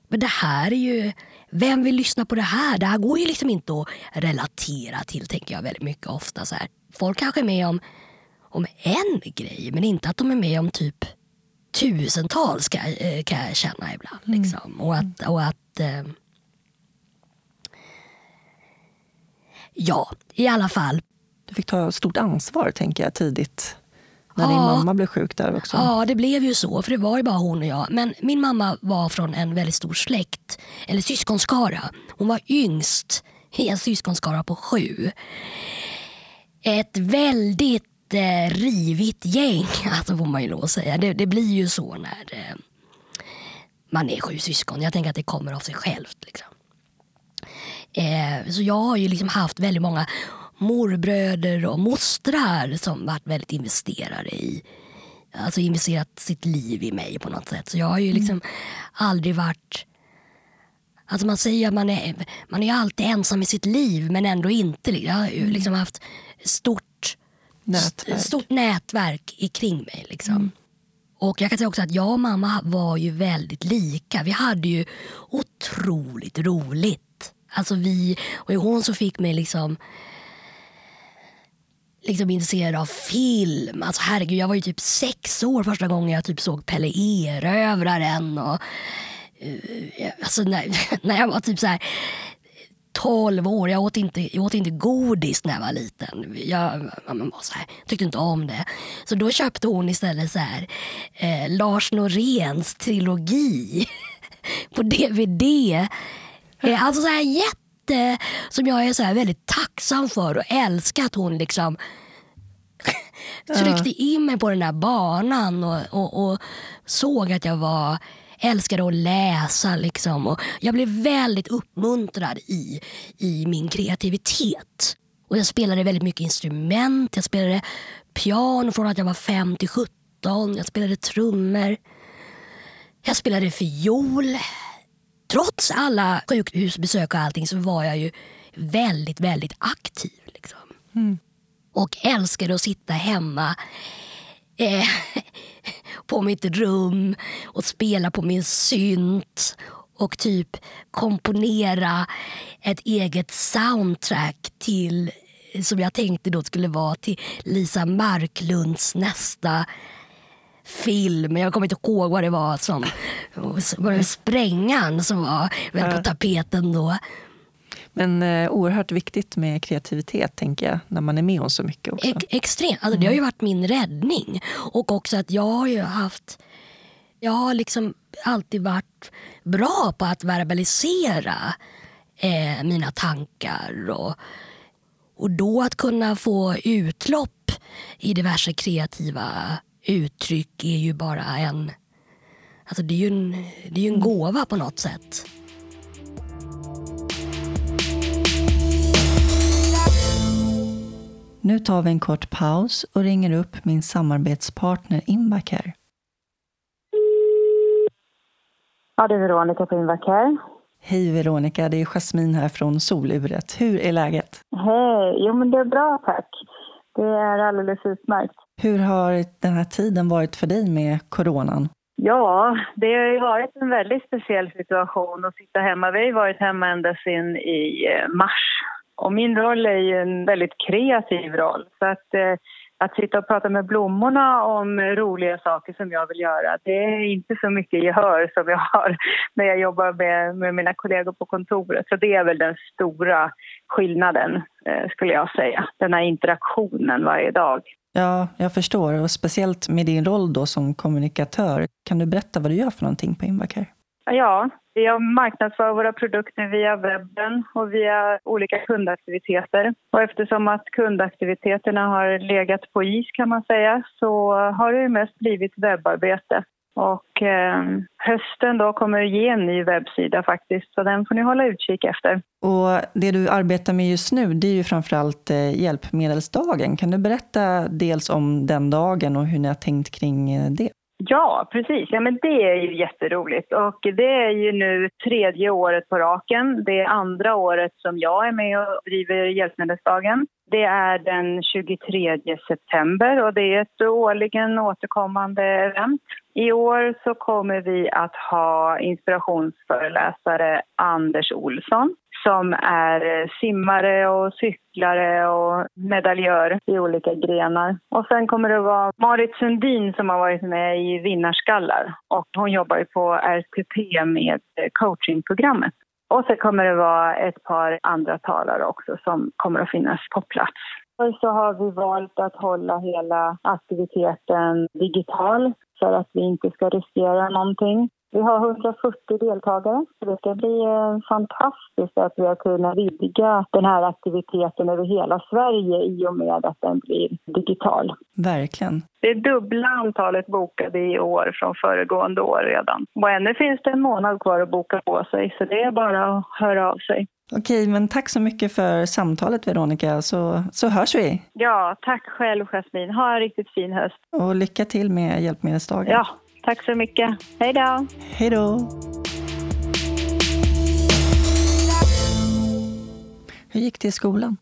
men det här är ju, vem vill lyssna på det här? Det här går ju liksom inte att relatera till, tänker jag väldigt mycket ofta. Så här. Folk kanske är med om, om en grej, men inte att de är med om typ tusentals kan, jag- eh, kan jag känna ibland. Liksom. Och att, och att eh, Ja, i alla fall. Du fick ta stort ansvar tänker jag tidigt. När Ja. din mamma blev sjuk där också. Ja, det blev ju så, för det var ju bara hon och jag. Men min mamma var från en väldigt stor släkt, eller syskonskara. Hon var yngst i en syskonskara på sju. Ett väldigt eh, rivigt gäng, alltså får man ju lov att säga. Det, det blir ju så när eh, man är sju syskon. Jag tänker att det kommer av sig självt. Liksom. Eh, så jag har ju liksom haft väldigt många morbröder och mostrar som varit väldigt investerade i Alltså investerat sitt liv i mig på något sätt. Så jag har ju liksom aldrig varit... Alltså man säger att man är, man är alltid ensam i sitt liv men ändå inte. Jag har ju liksom haft stort Nätverk. stort nätverk kring mig. Liksom. Och jag kan säga också att jag och mamma var ju väldigt lika. Vi hade ju otroligt roligt. Alltså vi, och hon som fick mig liksom liksom intresserad av film. Alltså herregud, jag var ju typ sex år första gången jag typ såg Pelle Erövraren. Och, eh, eh, alltså när, när jag var typ så här 12 år. Jag åt, inte, jag åt inte godis när jag var liten. Jag, man var så här, tyckte inte om det. Så då köpte hon istället så här, eh, Lars Noréns trilogi på DVD. Eh, alltså så här jätte... Som jag är så här väldigt tacksam för och älskar att hon liksom tryckte in mig på den där banan och, och, och såg att jag var älskade att läsa. Liksom. Och jag blev väldigt uppmuntrad i, i min kreativitet. Och Jag spelade väldigt mycket instrument. Jag spelade piano från att jag var 5 till 17. Jag spelade trummor. Jag spelade fiol. Trots alla sjukhusbesök och allting så var jag ju väldigt, väldigt aktiv. Liksom. Och älskade att sitta hemma eh, på mitt rum och spela på min synt och typ komponera ett eget soundtrack till som jag tänkte då skulle vara till Lisa Marklunds nästa film. Jag kommer inte ihåg vad det var som var det Sprängan som var väl på tapeten då. Men eh, oerhört viktigt med kreativitet tänker jag, när man är med om så mycket också. Ex- extremt. Alltså, Det har ju varit min räddning. Och också att jag har ju haft... Jag har liksom alltid varit bra på att verbalisera eh, mina tankar. Och, och då att kunna få utlopp i diverse kreativa uttryck är ju bara en... Alltså det är ju en, det är ju en gåva på något sätt. Nu tar vi en kort paus och ringer upp min samarbetspartner Invacare. Ja, det är Veronica på Invacare. Hej Veronica, det är Jasmin här från Soluret. Hur är läget? Hej, jo men det är bra tack. Det är alldeles utmärkt. Hur har den här tiden varit för dig med coronan? Ja, det har ju varit en väldigt speciell situation att sitta hemma. Vi har ju varit hemma ända sedan i eh, mars. Och min roll är ju en väldigt kreativ roll. Så att, eh, att sitta och prata med blommorna om roliga saker som jag vill göra, det är inte så mycket gehör som jag har när jag jobbar med, med mina kollegor på kontoret. Så det är väl den stora skillnaden, eh, skulle jag säga. Den här interaktionen varje dag. Ja, jag förstår. Och speciellt med din roll då som kommunikatör. Kan du berätta vad du gör för någonting på Invacare? Ja, vi har marknadsför våra produkter via webben och via olika kundaktiviteter. Och eftersom att kundaktiviteterna har legat på is kan man säga så har det mest blivit webbarbete. Och eh, hösten då kommer det ge en ny webbsida faktiskt, så den får ni hålla utkik efter. Och det du arbetar med just nu, det är ju framförallt eh, hjälpmedelsdagen. Kan du berätta dels om den dagen och hur ni har tänkt kring eh, det? Ja, precis. Ja, men det är ju jätteroligt. Och det är ju nu tredje året på raken. Det är andra året som jag är med och driver Hjälpmedelsdagen. Det är den 23 september och det är ett årligen återkommande event. I år så kommer vi att ha inspirationsföreläsare Anders Olsson som är simmare och cyklare och medaljör i olika grenar. Och sen kommer det vara Marit Sundin som har varit med i Vinnarskallar och hon jobbar ju på RTP med coachingprogrammet. Och så kommer det vara ett par andra talare också som kommer att finnas på plats. Och så har vi valt att hålla hela aktiviteten digital för att vi inte ska riskera någonting. Vi har 140 deltagare, så det ska bli eh, fantastiskt att vi har kunnat vidga den här aktiviteten över hela Sverige i och med att den blir digital. Verkligen. Det är dubbla antalet bokade i år från föregående år redan. Och ännu finns det en månad kvar att boka på sig, så det är bara att höra av sig. Okej, men tack så mycket för samtalet Veronica, så, så hörs vi. Ja, tack själv Jasmin. Ha en riktigt fin höst. Och lycka till med Hjälpmedelsdagen. Ja, tack så mycket. Hej då! Hej då! Hur gick det i skolan?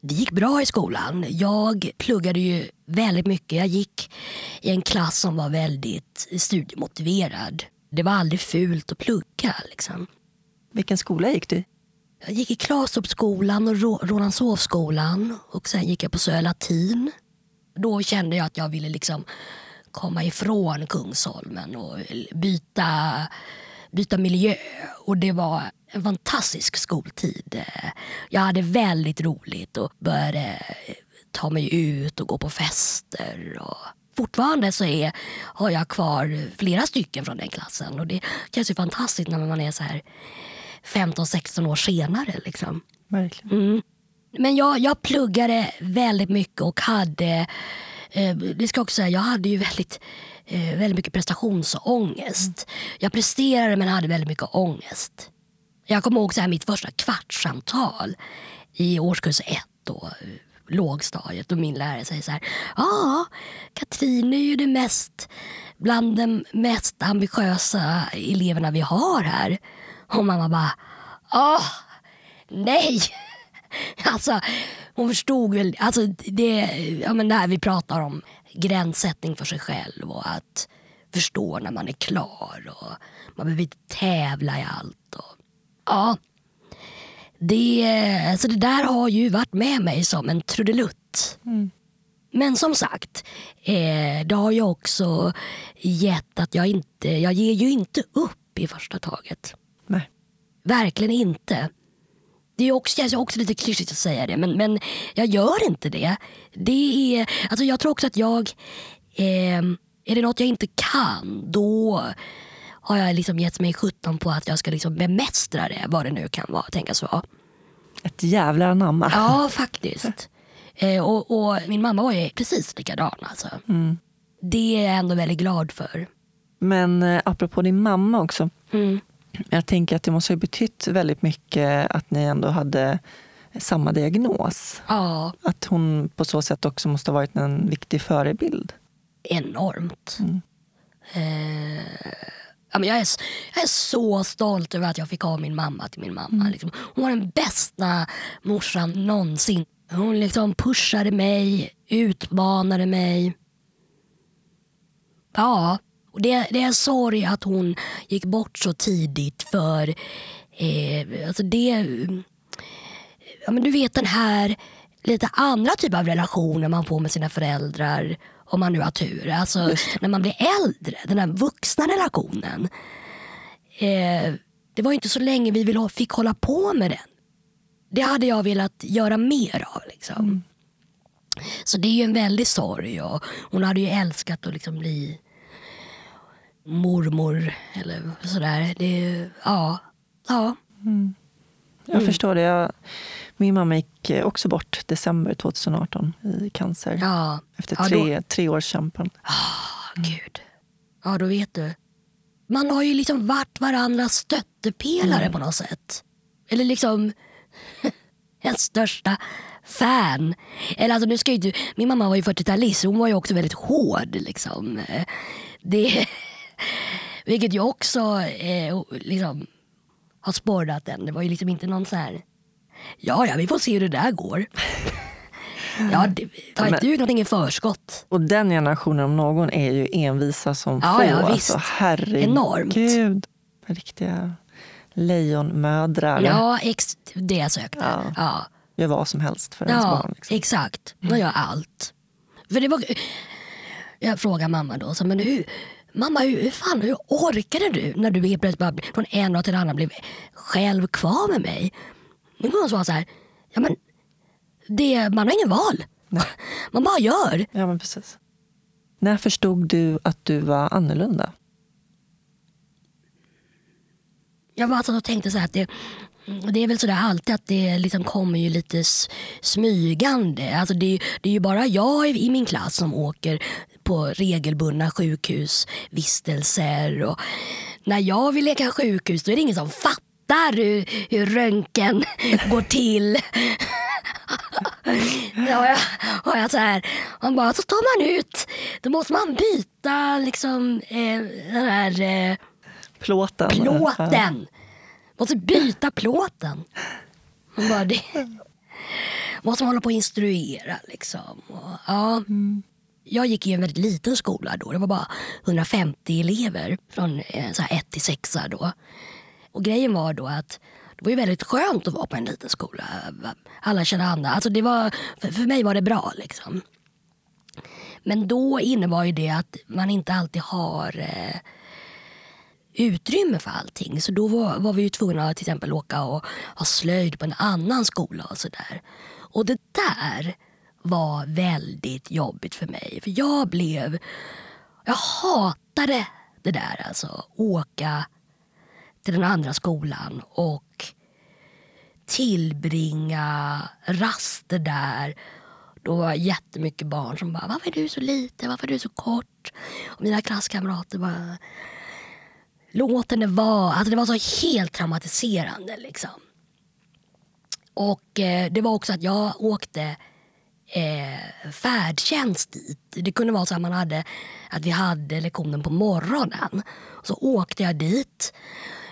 Det gick bra i skolan. Jag pluggade ju väldigt mycket. Jag gick i en klass som var väldigt studiemotiverad. Det var aldrig fult att plugga. Liksom. Vilken skola gick du? Jag gick i Klastorpsskolan och Rålambshovsskolan och sen gick jag på Söö latin. Då kände jag att jag ville liksom komma ifrån Kungsholmen och byta, byta miljö. Och det var en fantastisk skoltid. Jag hade väldigt roligt och började ta mig ut och gå på fester. Och fortfarande så är, har jag kvar flera stycken från den klassen. Och det känns ju fantastiskt när man är så här 15-16 år senare. Liksom. Verkligen. Mm. Men jag, jag pluggade väldigt mycket och hade, eh, det ska jag också säga, jag hade ju väldigt, eh, väldigt mycket prestationsångest. Jag presterade men hade väldigt mycket ångest. Jag kommer ihåg så här, mitt första kvartssamtal i årskurs ett, då, eh, lågstadiet och min lärare säger så här. Ja, Katrin är ju det mest, bland de mest ambitiösa eleverna vi har här. Och mamma bara, åh, nej. Alltså, hon förstod väl, alltså det, ja, men det här vi pratar om, gränssättning för sig själv och att förstå när man är klar och man behöver inte tävla i allt. Och, ja, det, alltså det där har ju varit med mig som en trudelutt. Mm. Men som sagt, eh, det har ju också gett att jag inte, jag ger ju inte upp i första taget. Nej. Verkligen inte. Det är också, känns också lite klyschigt att säga det, men, men jag gör inte det. det är, alltså jag tror också att jag, eh, är det något jag inte kan, då har jag liksom gett mig sjutton på att jag ska liksom bemästra det, vad det nu kan vara, tänkas vara. Ett jävla anamma. Ja, faktiskt. Eh, och, och, min mamma var ju precis likadan. Alltså. Mm. Det är jag ändå väldigt glad för. Men eh, apropå din mamma också. Mm. Jag tänker att det måste ha betytt väldigt mycket att ni ändå hade samma diagnos. Ja, Att hon på så sätt också måste ha varit en viktig förebild. enormt. Mm. Eh, jag, är, jag är så stolt över att jag fick ha min mamma till min mamma. Liksom. Hon var den bästa morsan någonsin. Hon liksom pushade mig, utmanade mig. Ja, och det, det är en sorg att hon gick bort så tidigt för eh, alltså det, ja, men du vet den här lite andra typ av relationer man får med sina föräldrar om man nu har tur. Alltså när man blir äldre, den här vuxna relationen. Eh, det var ju inte så länge vi vill fick hålla på med den. Det hade jag velat göra mer av. Liksom. Så det är ju en väldig sorg. Och hon hade ju älskat att liksom bli mormor eller sådär. Det, ja, ja. Jag förstår det. Jag, min mamma gick också bort december 2018 i cancer. ja. Efter Ja, tre, tre års kämpan. Gud. Ja, då vet du. Man har ju liksom varit varandras stöttepelare på något sätt. Eller liksom ens största fan. Eller alltså, nu ska ju min mamma var ju 40-talist, så hon var ju också väldigt hård. Liksom. Det, vilket ju också eh, liksom, har sporrat den. Det var ju liksom inte någon så här... Ja, ja, vi får se hur det där går. Ja, det, ta inte ut någonting i förskott. Och den generationen om någon är ju envisa som Ja, få. ja, alltså, visst. herregud. Enormt. Riktiga lejonmödrar. Ja, ex, det jag sökte. Ja. Ja, Gör vad som helst för ens ja barn. Liksom. exakt. Man gör allt. För det var, jag frågade mamma då, så, men hur, mamma hur, fan, hur orkade du när du helt plötsligt bara från en dag till en annan blev själv kvar med mig? Men hon sa så här, ja men det, man har ingen val. Man bara gör. Ja, men precis. När förstod du att du var annorlunda? Jag bara satt och tänkte så här att det, det är väl sådär alltid att det liksom kommer ju lite smygande. Alltså det, är- det är ju bara jag i, i min klass som åker på regelbundna sjukhusvistelser. Och när jag vill leka sjukhus då är det ingen som fattar hur, hur röntgen går till. Ja, har jag, har jag så här, man bara, så tar man ut, då måste man byta liksom, eh, den här eh, Plåten? Plåten. Måste byta plåten. Man bara, det måste man hålla på och instruera liksom. Och, ja. Jag gick i en väldigt liten skola då. Det var bara 150 elever från eh, så här 1 till 6 då. Och grejen var då att det var ju väldigt skönt att vara på en liten skola. Alla kände andra. Alltså det var, för, för mig var det bra liksom. Men då innebar ju det att man inte alltid har eh, utrymme för allting. Så då var, var vi ju tvungna att till exempel åka och ha slöjd på en annan skola och sådär. Och det där var väldigt jobbigt för mig. För jag blev... Jag hatade det där alltså. Åka till den andra skolan och tillbringa raster där. Då var jättemycket barn som bara, varför är du så liten? Varför är du så kort? Och mina klasskamrater bara, låt henne vara. Alltså det var så helt traumatiserande. Liksom. Och eh, det var också att jag åkte eh, färdtjänst dit. Det kunde vara så att man hade att vi hade lektionen på morgonen. Så åkte jag dit.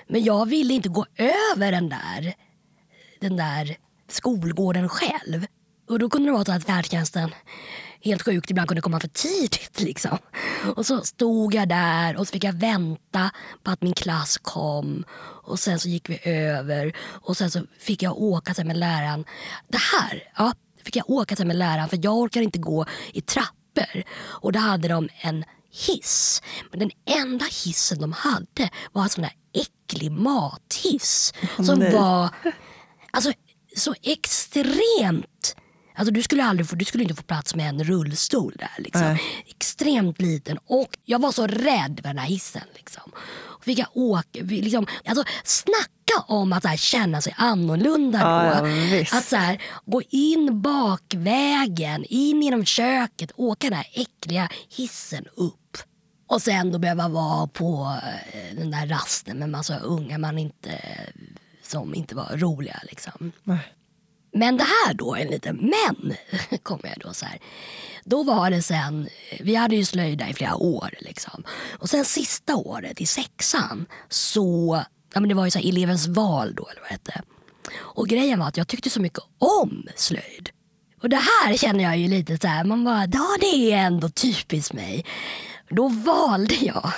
Men jag ville inte gå över den där, den där skolgården själv. Och då kunde det vara så att färdtjänsten helt sjukt ibland kunde komma för tidigt. Liksom. Och så stod jag där och så fick jag vänta på att min klass kom. Och sen så gick vi över och sen så fick jag åka sen med läraren. Det här, ja, fick jag åka sen med läraren för jag orkar inte gå i trappor. Och då hade de en hiss. Men den enda hissen de hade var en sån där äcklig mathiss. som nej. var alltså, så extremt Alltså du skulle, aldrig få, du skulle inte få plats med en rullstol där. Liksom. Extremt liten. Och jag var så rädd för den här hissen. Liksom. Och fick jag åka, liksom, alltså, snacka om att så här, känna sig annorlunda Ja, då. ja, att så här, gå in bakvägen, in genom köket, åka den här äckliga hissen upp. Och sen då behöva vara på eh, den där rasten med massa unga man inte, som inte var roliga. Liksom. Nej. Men det här då, en liten men, kommer jag då så här. Då var det sen, vi hade ju slöjd där i flera år liksom. Och sen sista året i sexan så, ja men det var ju så här elevens val då eller vad det hette. Och grejen var att jag tyckte så mycket om slöjd. Och det här känner jag ju lite så här, man bara, ja det är ändå typiskt mig. Då valde jag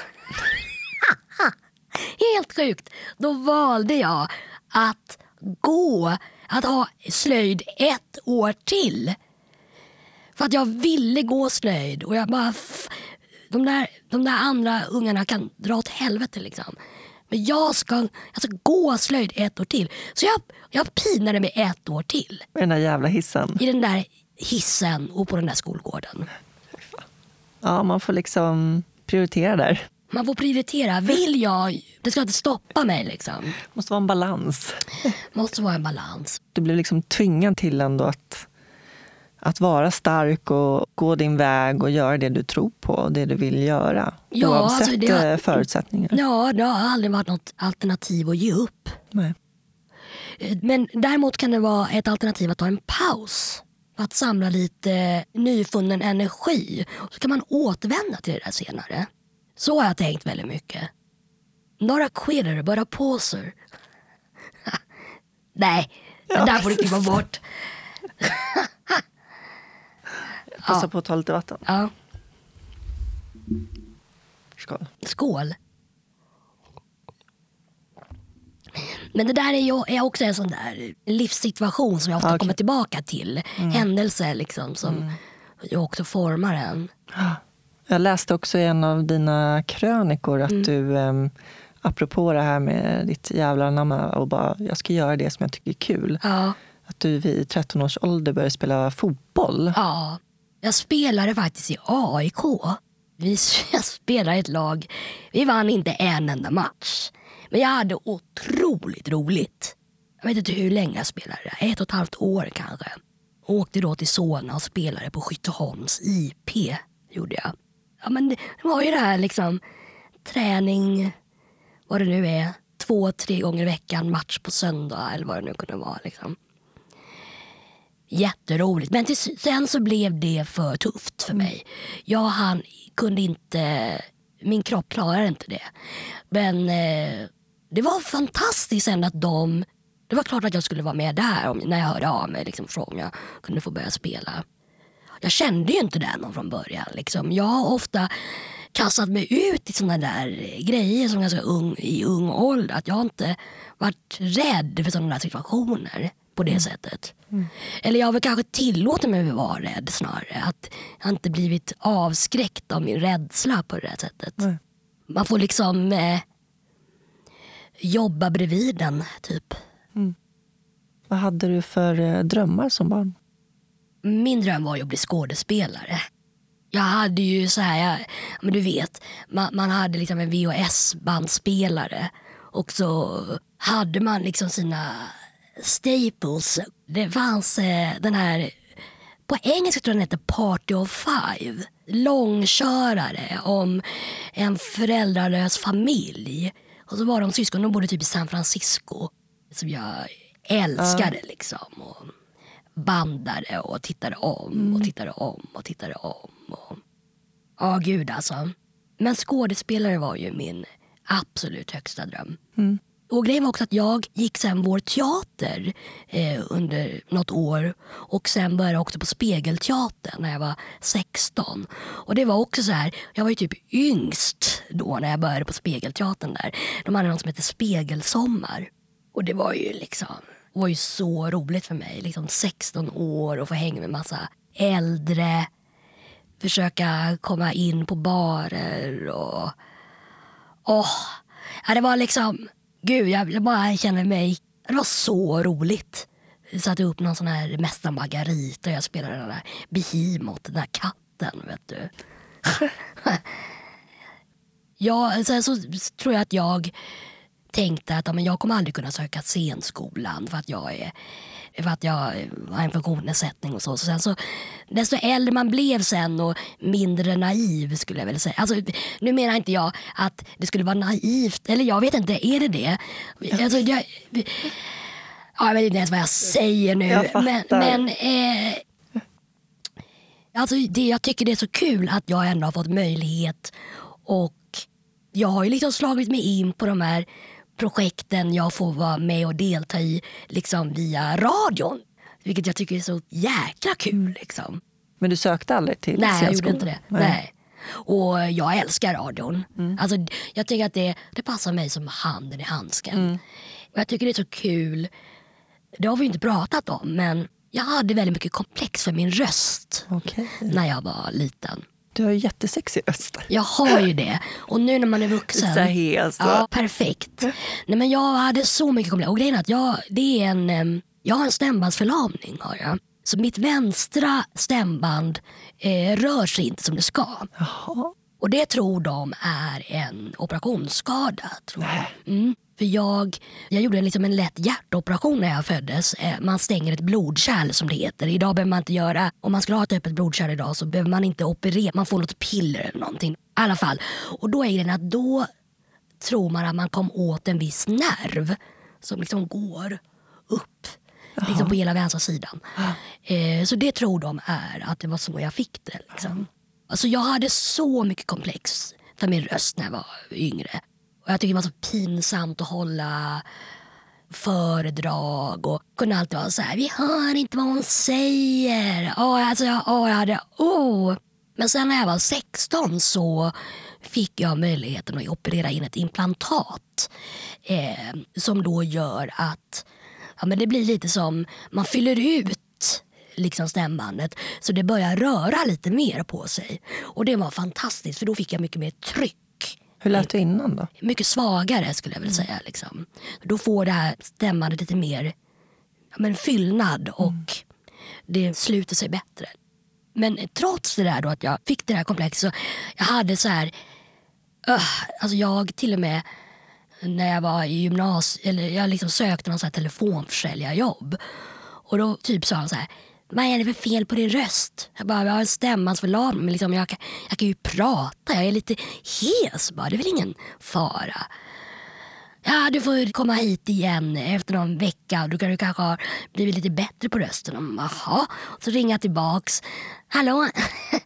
Helt sjukt. Då valde jag att gå, att ha slöjd ett år till. För att jag ville gå slöjd och jag bara... De där, de där andra ungarna kan dra åt helvete liksom. Men jag ska, jag ska gå slöjd ett år till. Så jag, jag pinade mig ett år till. Med den där jävla hissen. I den där hissen och på den där skolgården. Ja, man får liksom prioritera där. Man får prioritera. Vill jag? Det ska inte stoppa mig liksom. måste vara en balans. Måste vara en balans. Du blev liksom tvingad till ändå att, att vara stark och gå din väg och göra det du tror på och det du vill göra. Ja, oavsett alltså det- eh, förutsättningar. Ja, det har aldrig varit något alternativ att ge upp. Nej. Men däremot kan det vara ett alternativ att ta en paus. Att samla lite nyfunnen energi. Så kan man återvända till det där senare. Så har jag tänkt väldigt mycket. Några quitter, bara pauser. Nej, det Ja, där får du klippa bort. Passa på att ta lite vatten. Ja, Skål. skål. Men det där är, ju, är också en sån där livssituation som jag ofta Ja, okej. kommer tillbaka till. Händelser liksom som ju också formar en. Jag läste också i en av dina krönikor att du, um, apropå det här med ditt jävla anamma och bara, jag ska göra det som jag tycker är kul. Ja, Att du vid 13 års ålder började spela fotboll. ja. Jag spelade faktiskt i AIK. Vi jag spelade i ett lag. Vi vann inte en enda match. Men jag hade otroligt roligt. Jag vet inte hur länge jag spelade. där. Ett och ett halvt år kanske. Åkte då till Solna och spelade på Skytteholms IP. Gjorde jag. Ja, men det var ju det här liksom. Träning, vad det nu är. Två, tre gånger i veckan. Match på söndag eller vad det nu kunde vara. Liksom. Jätteroligt. Men till, sen så blev det för tufft för mig. Jag han kunde inte, min kropp klarade inte det. Men eh, det var fantastiskt sen att de, det var klart att jag skulle vara med där om, när jag hörde av mig liksom, från om jag kunde få börja spela. Jag kände ju inte den från början. Liksom. Jag har ofta kastat mig ut i såna där grejer som ganska ung, i ung ålder. Att jag har inte varit rädd för sådana där situationer på det sättet. Eller jag har väl kanske tillåtit mig att vara rädd snarare. Att jag inte blivit avskräckt av min rädsla på det där sättet. Nej. Man får liksom eh, jobba bredvid den, typ. Vad hade du för eh, drömmar som barn? Min dröm var ju att bli skådespelare. Jag hade ju så här, jag, men du vet, man, man hade liksom en VHS-bandspelare och så hade man liksom sina staples. Det fanns eh, den här, på engelska tror jag den heter Party of Five. Långkörare om en föräldralös familj. Och så var de syskon, de bodde typ i San Francisco. Som jag älskade liksom. Och, bandade och tittade om och tittade om och tittade om. Och... Ja, gud alltså. Men skådespelare var ju min absolut högsta dröm. Och grejen var också att jag gick sen vår teater eh, under något år och sen började jag också på Spegelteatern när jag var 16. Och det var också så här, jag var ju typ yngst då när jag började på Spegelteatern där. De hade något som hette Spegelsommar. Och det var ju liksom det var ju så roligt för mig. Liksom 16 år och få hänga med massa äldre. Försöka komma in på barer och... Åh! Ja, det var liksom... Gud, jag jag bara känner mig... Det var så roligt. Jag satte upp någon sån här Mästaren Margarita och jag spelade den där Behemoth, den där katten. Vet du. ja, sen så tror jag att jag tänkte att ja, men jag kommer aldrig kunna söka scenskolan för att jag är för att jag har en funktionsnedsättning och så. så, sen så desto äldre man blev sen och mindre naiv skulle jag väl säga. Alltså, nu menar inte jag att det skulle vara naivt, eller jag vet inte, är det det? Alltså, jag, ja, jag vet inte ens vad jag säger nu. Jag men men eh, alltså, det, jag tycker det är så kul att jag ändå har fått möjlighet och jag har ju liksom slagit mig in på de här projekten jag får vara med och delta i liksom via radion. Vilket jag tycker är så jäkla kul. Liksom. Men du sökte aldrig till Nej, jag gjorde inte det. Nej. Och jag älskar radion. Alltså, jag tycker att det, det passar mig som handen i handsken. Och jag tycker det är så kul. Det har vi inte pratat om, men jag hade väldigt mycket komplex för min röst Okej. när jag var liten. Du har ju jättesexig röst. Jag har ju det. Och nu när man är vuxen. Så här hes. Ja, perfekt. Nej, men jag hade så mycket komplex. Och grejen är att jag, det är en, jag har en stämbandsförlamning. Har jag. Så mitt vänstra stämband eh, rör sig inte som det ska. Jaha. Och det tror de är en operationsskada. Tror jag. Mm. För jag, jag gjorde liksom en lätt hjärtoperation när jag föddes. Eh, Man stänger ett blodkärl som det heter. Idag behöver man inte göra, om man skulle ha ett öppet blodkärl idag så behöver man inte operera, man får något piller eller någonting. I alla fall. Och då är grejen att då tror man att man kom åt en viss nerv som liksom går upp liksom på hela vänstra sidan. Eh, så det tror de är att det var så jag fick det. Liksom. Alltså jag hade så mycket komplex för min röst när jag var yngre. Och jag tycker det var så pinsamt att hålla föredrag och kunde alltid vara så här, vi hör inte vad hon säger. Åh, alltså jag, åh, jag hade, oh. Men sen när jag var 16 så fick jag möjligheten att operera in ett implantat eh, som då gör att ja, men det blir lite som man fyller ut liksom stämbandet så det börjar röra lite mer på sig. Och det var fantastiskt för då fick jag mycket mer tryck. Hur lät du innan då? Mycket svagare skulle jag vilja säga. Liksom. Då får det här stämbandet lite mer men fyllnad och det sluter sig bättre. Men trots det där då att jag fick det här komplexet så jag hade så här öh, alltså jag till och med när jag var i gymnasiet, eller jag liksom sökte någon så här telefonförsäljarjobb. Och då typ sa han så här, vad är det för fel på din röst? Jag bara, jag har en stämmansförlamning liksom jag, kan, jag kan ju prata, jag är lite hes bara, det är väl ingen fara. Ja, du får komma hit igen efter någon vecka. Du, kan, du kanske har blivit lite bättre på rösten. Jaha. Så ringer jag tillbaks. Hallå?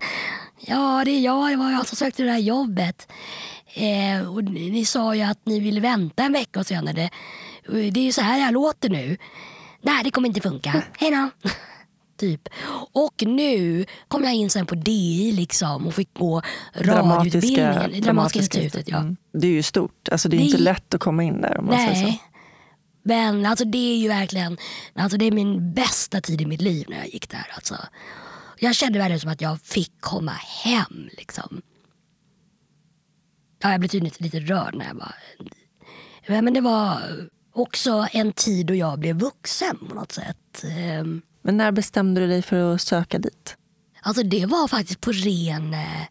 ja, det är jag. Det var jag som sökte det här jobbet. Eh, och ni, ni sa ju att ni ville vänta en vecka och senare. Det är ju så här jag låter nu. Nej, det kommer inte funka. Hej då. Typ. Och nu kom jag in sen på DI liksom och fick gå radioutbildningen. Dramatiska institutet. Ja. Mm. Det är ju stort. Alltså, det är Det- inte lätt att komma in där om man säger så. Nej. Men alltså det är ju verkligen alltså det är min bästa tid i mitt liv när jag gick där. Alltså. Jag kände verkligen som att jag fick komma hem. Liksom. Ja, jag blev tydligen lite rörd när jag var... Ja, Men det var också en tid då jag blev vuxen på något sätt. Men när bestämde du dig för att söka dit? Alltså det var faktiskt på ren... Eh,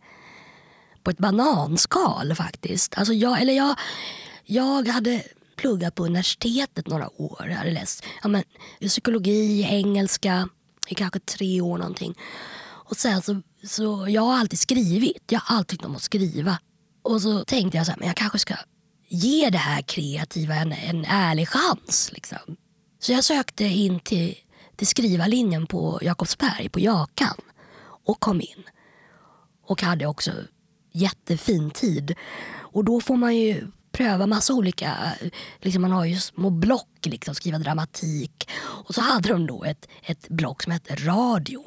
på ett bananskal faktiskt. Alltså jag, eller jag, jag hade pluggat på universitetet några år. Jag hade läst ja, men, psykologi, engelska i kanske tre år någonting. Och sen så, så jag har alltid skrivit. Jag har alltid tyckt om att skriva. Och så tänkte jag så här, men jag kanske ska ge det här kreativa en, en ärlig chans. Liksom. Så jag sökte in till, till skrivarlinjen på Jakobsberg, på Jakan. Och kom in. Och hade också jättefin tid. Och då får man ju pröva massa olika, liksom man har ju små block, liksom, skriva dramatik. Och så hade de då ett, ett block som hette radio.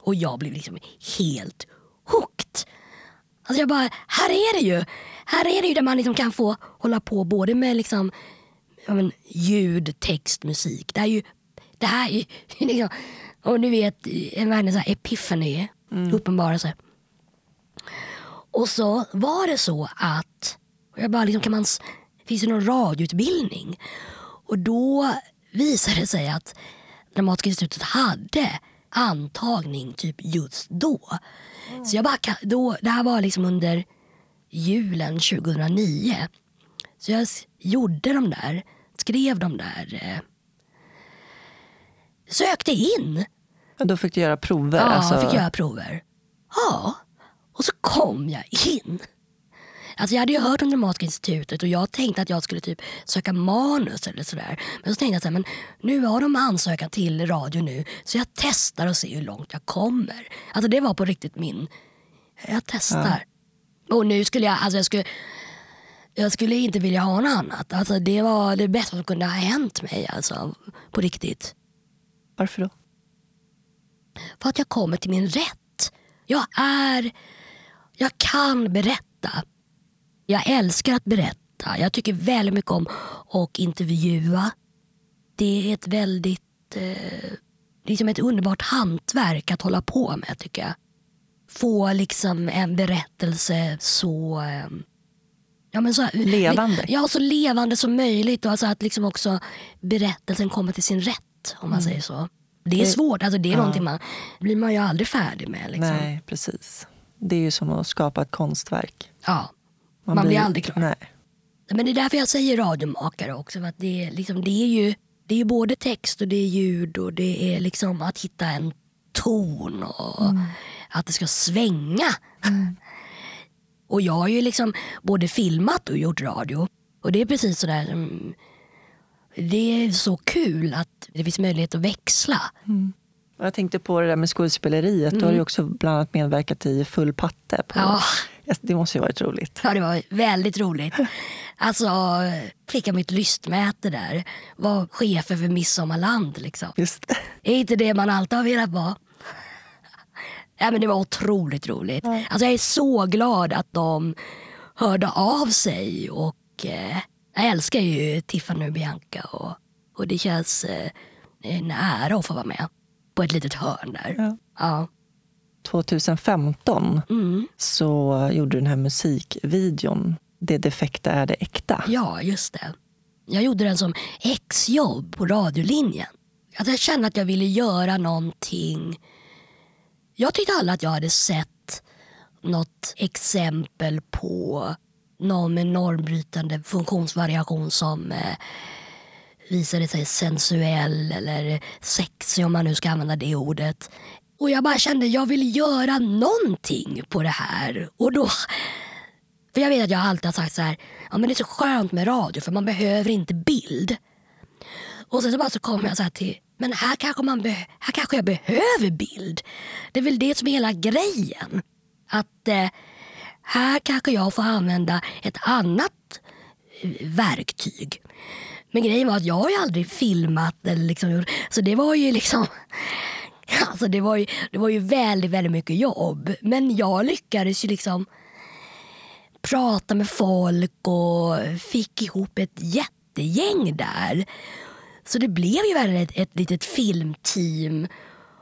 Och jag blev liksom helt hooked. Alltså jag bara, här är det ju! Här är det ju där man liksom kan få hålla på både med liksom, ja men, ljud, text, musik. Det här är ju, det här liksom, och du vet, en världens epiphany, uppenbarelse. Och så var det så att, jag bara liksom, kan man, finns det någon radioutbildning? Och då visade det sig att Dramatiska institutet hade antagning typ just då. Så jag bara, då, det här var liksom under julen 2009. Så jag gjorde de där, skrev de där, eh, sökte in. Ja, Då fick du göra prover. Ja, alltså, fick göra prover. Ja, och så kom jag in. Alltså jag hade ju hört om Dramatiska institutet och jag tänkte att jag skulle typ söka manus eller sådär. Men så tänkte jag så här, men nu har de ansökan till radio nu så jag testar och ser hur långt jag kommer. Alltså det var på riktigt min, jag testar. Och nu skulle jag, alltså jag skulle, jag skulle inte vilja ha något annat. Alltså det var det bästa som kunde ha hänt mig alltså, på riktigt. Varför då? För att jag kommer till min rätt. Jag är... Jag kan berätta. Jag älskar att berätta. Jag tycker väldigt mycket om att intervjua. Det är ett väldigt... Eh, det är som ett underbart hantverk att hålla på med tycker jag. Få liksom en berättelse så... Eh, ja, men så Levande. Ja, så levande som möjligt. Och alltså att liksom också berättelsen kommer till sin rätt. Om man säger så. Det är svårt. Alltså det är ja. någonting man blir man ju aldrig färdig med. Liksom. Nej, precis. Det är ju som att skapa ett konstverk. Ja. Man blir aldrig klar. Nej. Men det är därför jag säger radiomakare också. För att det, är liksom, det, är ju, det är både text och det är ljud och det är liksom att hitta en ton och att det ska svänga. Och jag har ju liksom både filmat och gjort radio. Och det är precis sådär. mm, Det är så kul att det finns möjlighet att växla. Och Jag tänkte på det där med skådespeleriet. Du har ju också bland annat medverkat i Full patte. På... Ja. Ja, Det måste ju varit roligt. Ja, det var väldigt roligt. Alltså, fick jag mitt lystmäte där. Var chefer för Midsommarland liksom. Just det. Är inte det man alltid har velat vara? Ja, men det var otroligt roligt. Alltså, jag är så glad att de hörde av sig. Och eh, Jag älskar ju Tiffany och Bianca. Och, och det känns eh, en ära att få vara med på ett litet hörn där. Ja. Ja. 2015 Mm. så gjorde du den här musikvideon Det defekta är det äkta. Ja, just det. Jag gjorde den som exjobb på radiolinjen. Alltså jag kände att jag ville göra någonting. Jag tyckte aldrig att jag hade sett något exempel på någon med normbrytande funktionsvariation som eh, visade sig sensuell eller sexig om man nu ska använda det ordet. Och jag bara kände att jag vill göra någonting på det här. Och då för jag vet att jag alltid har sagt så här, ja men det är så skönt med radio för man behöver inte bild. Och sen så bara så kommer jag så här till, men här kanske, man be- här kanske jag behöver bild. Det är väl det som är hela grejen. Att eh, här kanske jag får använda ett annat eh, verktyg. Men grejen var att jag har ju aldrig filmat eller liksom, gjort- så det var ju liksom Alltså det var ju, det var ju väldigt, väldigt mycket jobb. Men jag lyckades ju liksom prata med folk och fick ihop ett jättegäng där. Så det blev ju verkligen ett, ett litet filmteam.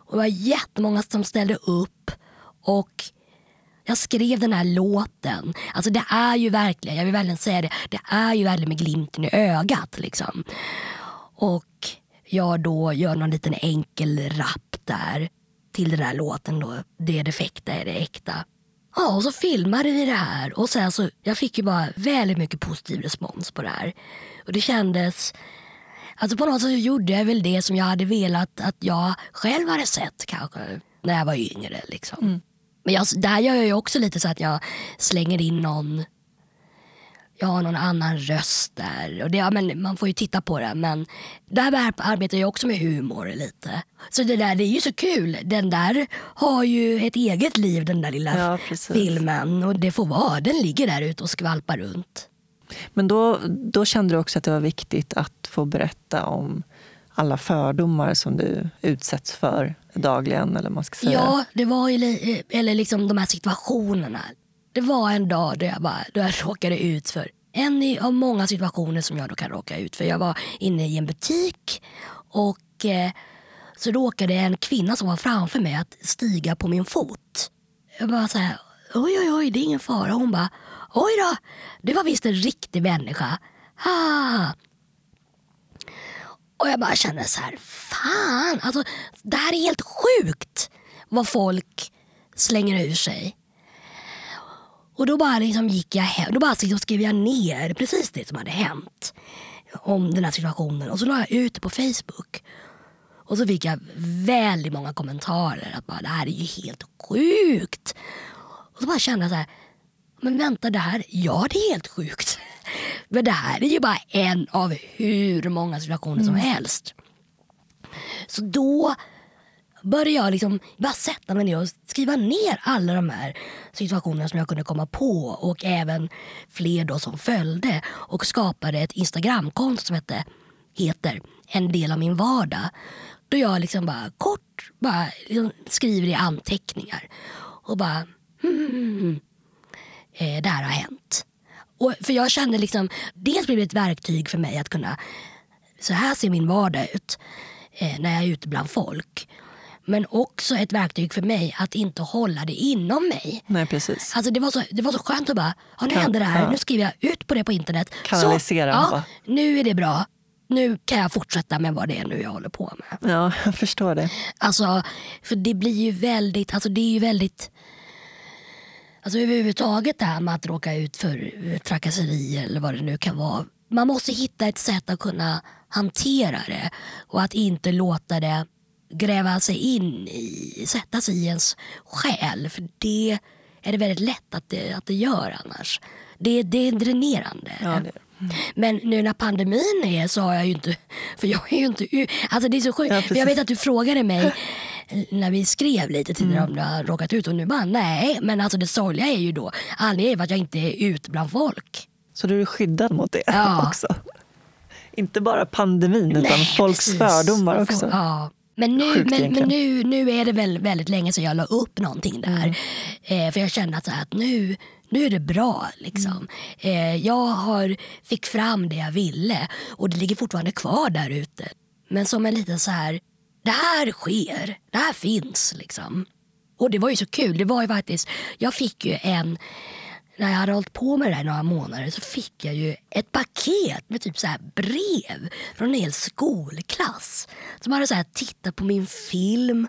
Och det var jättemånga som ställde upp. Och jag skrev den här låten. Alltså det är ju verkligen, jag vill verkligen säga det, det är ju verkligen med glimten i ögat. Liksom. Och jag då gör någon liten enkel rap där till den här låten då. Det är defekta är det äkta. Ja, och så filmade vi det här och sen så, jag fick ju bara väldigt mycket positiv respons på det här. Och det kändes, alltså på något sätt så gjorde jag väl det som jag hade velat att jag själv hade sett kanske när jag var yngre liksom. Mm. Men jag, där gör jag ju också lite så att jag slänger in någon jag har någon annan röst där. Och det, ja, men man får ju titta på det. Men där ar- arbetar jag också med humor lite. Så det där det är ju så kul. Den där har ju ett eget liv den där lilla Ja, filmen. Och det får vara. Den ligger där ute och skvalpar runt. Men då, då kände du också att det var viktigt att få berätta om alla fördomar som du utsätts för dagligen. Eller vad man ska säga. Ja, det var ju li- eh, eller liksom de här situationerna. Det var en dag då jag, bara, då jag råkade ut för en av många situationer som jag då kan råka ut för. Jag var inne i en butik och eh, så råkade en kvinna som var framför mig att stiga på min fot. Jag bara så här, oj oj oj, det är ingen fara. Hon bara, oj då, det var visst en riktig människa. Ha! Och jag bara kände så här, fan, alltså, det här är helt sjukt vad folk slänger ur sig. Och då bara liksom gick jag hem, då bara liksom skrev jag ner precis det som hade hänt om den här situationen och så la jag ut det på Facebook. Och så fick jag väldigt många kommentarer att bara, det här är ju helt sjukt. Och så bara kände jag så här, men vänta det här, ja det är helt sjukt. Men det här är ju bara en av hur många situationer som helst. Så då började jag liksom bara sätta mig ner och skriva ner alla de här situationerna som jag kunde komma på och även fler då som följde och skapade ett Instagramkonto som hette, heter En del av min vardag. Då jag liksom bara kort bara liksom skriver i anteckningar och bara hmm, eh, det här har hänt. Och för jag kände liksom, dels blev det ett verktyg för mig att kunna, så här ser min vardag ut eh, när jag är ute bland folk. Men också ett verktyg för mig att inte hålla det inom mig. Nej, precis. Alltså det, var så, det var så skönt att bara, ja, nu händer det här, ja. nu skriver jag ut på det på internet. Kanalisera. Så, ja, nu är det bra. Nu kan jag fortsätta med vad det är nu jag håller på med. Ja, jag förstår det. Alltså, för det blir ju väldigt, alltså det är ju väldigt Alltså överhuvudtaget det här med att råka ut för trakasserier eller vad det nu kan vara. Man måste hitta ett sätt att kunna hantera det och att inte låta det gräva sig in i, sätta sig i ens själ. För det är det väldigt lätt att det, att det gör annars. Det, det är dränerande. Ja, det. Men nu när pandemin är så har jag ju inte... För jag är ju inte... Alltså det är så sjukt. Ja, jag vet att du frågade mig när vi skrev lite tidigare om du har råkat ut och nu bara nej. Men alltså det sorgliga är ju då anledningen är att jag inte är ute bland folk. Så du är skyddad mot det Ja. också? Inte bara pandemin utan Nej, folks precis. fördomar också. Ja. Men, nu, Sjukt men, men nu, nu är det väl väldigt länge sedan jag la upp någonting där. Mm. Eh, för jag kände att, så att nu, nu är det bra. Liksom. Mm. Eh, jag har fick fram det jag ville och det ligger fortfarande kvar där ute. Men som en liten så här, det här sker, det här finns. Liksom. Och det var ju så kul. Det var ju faktiskt, jag fick ju en när jag hade hållit på med det här i några månader så fick jag ju ett paket med typ så här brev från en hel skolklass. Som hade så här tittat på min film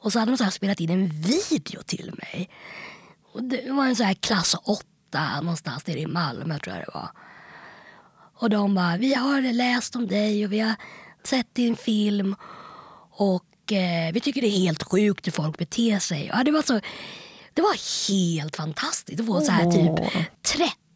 och så hade de så här spelat in en video till mig. Och det var en så här klass 8 någonstans nere i Malmö tror jag det var. Och de bara, vi har läst om dig och vi har sett din film och eh, vi tycker det är helt sjukt hur folk beter sig. Ja, det, var så, det var helt fantastiskt att få så här Åh. typ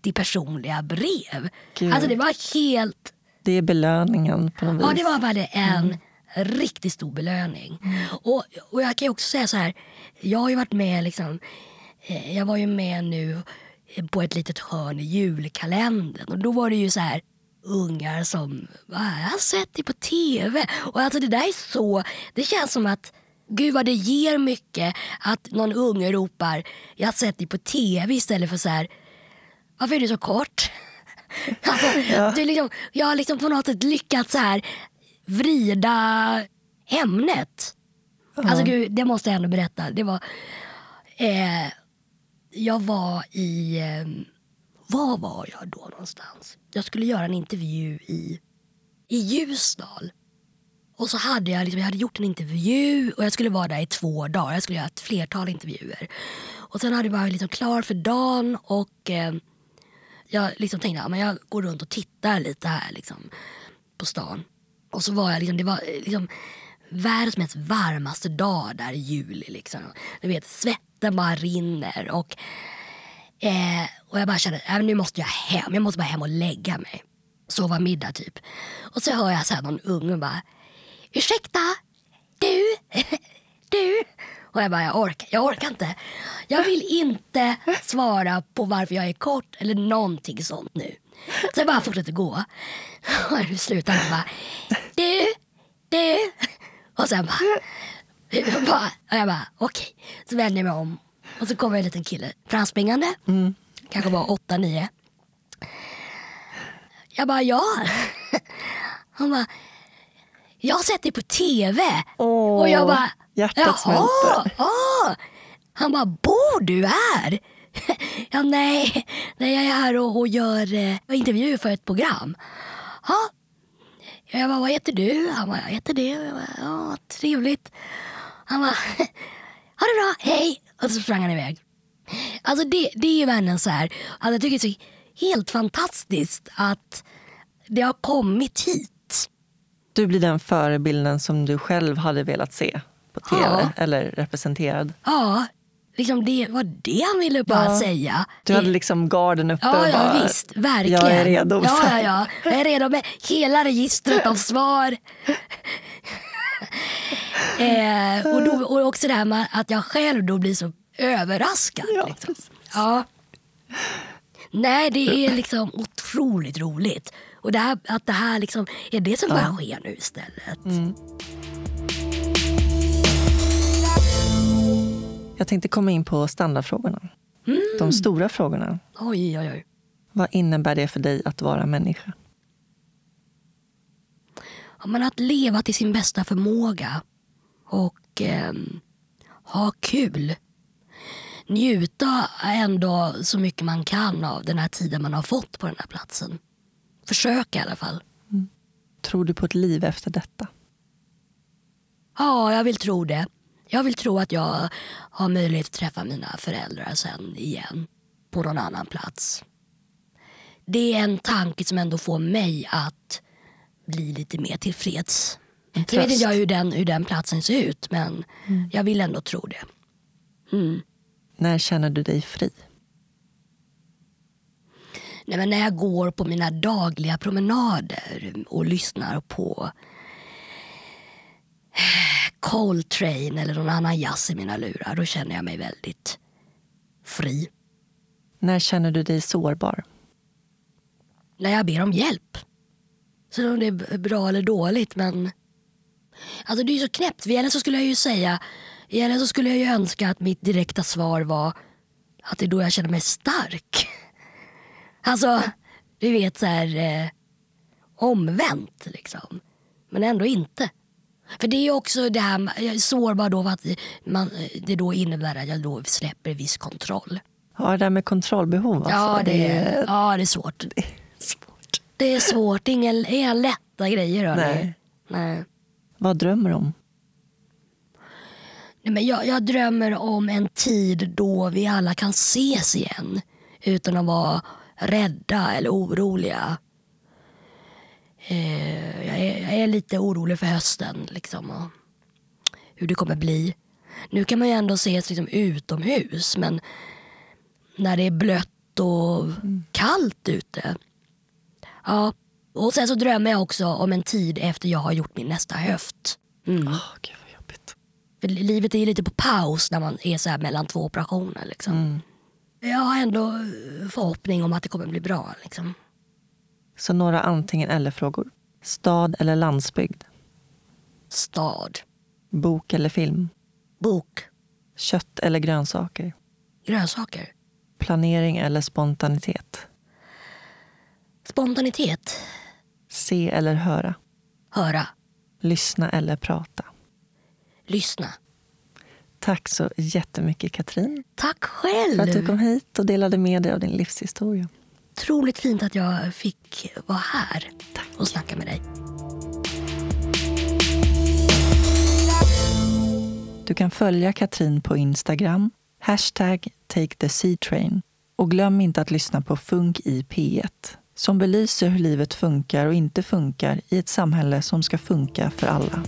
30 personliga brev. Gud. Alltså det var helt Det är belöningen på något vis. Ja, det var bara en riktigt stor belöning. Och, och jag kan ju också säga så här, jag har ju varit med liksom, eh, jag var ju med nu på ett litet hörn i julkalendern och då var det ju så här ungar som, "Va, jag har sett det på tv. Och alltså det där är så, det känns som att Gud vad det ger mycket att någon unge ropar jag har sett det på tv istället för så här varför är du så kort? Alltså, det är liksom, jag har liksom på något sätt lyckats så här vrida ämnet. Alltså gud, det måste jag ändå berätta. Det var, eh, jag var i, eh, var var jag då någonstans? Jag skulle göra en intervju i, i Ljusdal. Och så hade jag, liksom, jag hade gjort en intervju och jag skulle vara där i två dagar. Jag skulle göra ett flertal intervjuer. Och sen hade jag varit liksom klar för dagen och eh, jag liksom tänkte att jag går runt och tittar lite här liksom, på stan. Och så var jag liksom, det var eh, liksom världens mest varmaste dag där i juli. Liksom. Du vet, svetten bara rinner. Och, eh, och jag bara kände att äh, nu måste jag hem. Jag måste bara hem och lägga mig. Sova middag typ. Och så hör jag så här någon unge bara Ursäkta? Du? Du? Och jag bara, jag orkar, jag orkar inte. Jag vill inte svara på varför jag är kort eller någonting sånt nu. Så jag bara fortsätter gå. Och det slutar med bara, du, du. Och sen bara, jag bara, och jag bara okej. Så vänder jag mig om och så kommer en liten kille framspringande. Mm. Kanske var åtta, nio. Jag bara, ja. Han bara, jag har sett dig på tv. Åh, och jag bara, hjärtat smälter. ja. Han bara, bor du här? ja, nej, nej, jag är här och, och gör eh, intervjuer för ett program. Ja, Jag bara, vad heter du? Han bara, jag heter det. Jag bara, ja, trevligt. Han bara, ha det bra, hej! Och så sprang han iväg. Alltså det, det är ju verkligen så här, alltså jag tycker det är så helt fantastiskt att det har kommit hit. Du blir den förebilden som du själv hade velat se på tv Ja. eller representerad. Ja, liksom det var det han ville bara Ja. säga. Du hade liksom garden uppe Ja, ja bara, visst. Verkligen. Jag är redo. Ja, ja, ja. Jag är redo med hela registret av svar. eh, och, då, och också det här med att jag själv då blir så överraskad. Ja, liksom. ja. Nej, det är liksom otroligt roligt. Och det här, att det här liksom är det som bara sker nu istället. Jag tänkte komma in på standardfrågorna. Mm. De stora frågorna. Oj, oj, oj. Vad innebär det för dig att vara människa? Ja, men att leva till sin bästa förmåga och ehm, ha kul. Njuta ändå så mycket man kan av den här tiden man har fått på den här platsen. Försök i alla fall. Tror du på ett liv efter detta? Ja, jag vill tro det. Jag vill tro att jag har möjlighet att träffa mina föräldrar sen igen. På någon annan plats. Det är en tanke som ändå får mig att bli lite mer tillfreds. Jag vet inte jag hur den, hur den platsen ser ut men jag vill ändå tro det. Mm. När känner du dig fri? Nej, men när jag går på mina dagliga promenader och lyssnar på Coltrane eller någon annan jazz i mina lurar, då känner jag mig väldigt fri. När känner du dig sårbar? När jag ber om hjälp. Så om det är bra eller dåligt, men... Alltså det är så knäppt. Egentligen så skulle jag ju säga... Egentligen så skulle jag ju önska att mitt direkta svar var att det är då jag känner mig stark. Alltså, du vet så här... Eh, omvänt liksom. Men ändå inte. För det är ju också det här, jag är sårbar då för att man, det då innebär att jag då släpper viss kontroll. Ja, det där med kontrollbehov. Alltså. Ja, det är, är ja, det är svårt. svårt. Det är svårt. Det är inga, inga lätta grejer. hörni. Nej. Nej. Vad drömmer du om? Nej, men jag, jag drömmer om en tid då vi alla kan ses igen utan att vara rädda eller oroliga. Eh, jag, är, jag är lite orolig för hösten liksom, och hur det kommer bli. Nu kan man ju ändå ses liksom, utomhus men när det är blött och kallt ute. Ja. Och sen så drömmer jag också om en tid efter jag har gjort min nästa höft. Mm. Jobbigt. För livet är ju lite på paus när man är så här mellan två operationer. Liksom. Jag har ändå eh, förhoppning om att det kommer bli bra. Liksom. Så några antingen eller-frågor. Stad eller landsbygd? Stad, Bok eller film? bok, Kött eller grönsaker? grönsaker, Planering eller spontanitet? spontanitet, Se eller höra? höra, Lyssna eller prata? Lyssna. Tack så jättemycket Katrin Tack för att du själv! kom hit och delade med dig av din livshistoria. Otroligt fint att jag fick vara här och snacka med dig. Du kan följa Katrin på Instagram, hashtag take the sea train. Och glöm inte att lyssna på Funk i P1 som belyser hur livet funkar och inte funkar i ett samhälle som ska funka för alla.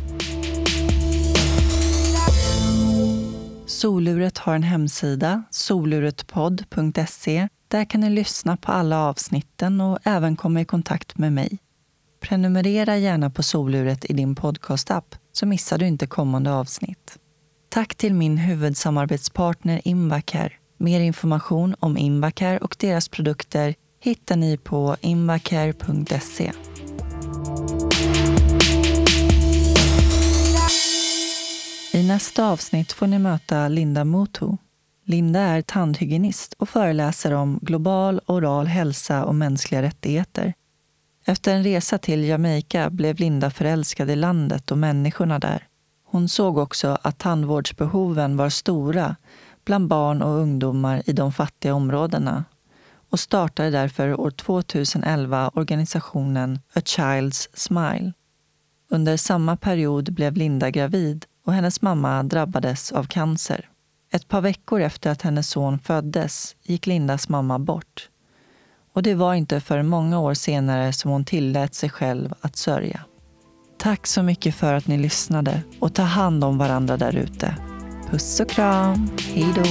Soluret har en hemsida, soluretpodd.se. Där kan ni lyssna på alla avsnitten och även komma i kontakt med mig. Prenumerera gärna på Soluret i din podcastapp så missar du inte kommande avsnitt. Tack till min huvudsamarbetspartner Invacare. Mer information om Invacare och deras produkter hittar ni på invacare.se. nästa avsnitt får ni möta Linda Mutu. Linda är tandhygienist och föreläser om global oral hälsa och mänskliga rättigheter. Efter en resa till Jamaica blev Linda förälskad i landet och människorna där. Hon såg också att tandvårdsbehoven var stora bland barn och ungdomar i de fattiga områdena och startade därför år 2011 organisationen A Child's Smile. Under samma period blev Linda gravid och hennes mamma drabbades av cancer. Ett par veckor efter att hennes son föddes gick Lindas mamma bort. Och det var inte för många år senare som hon tillät sig själv att sörja. Tack så mycket för att ni lyssnade och ta hand om varandra där ute. Puss och kram. Hej då.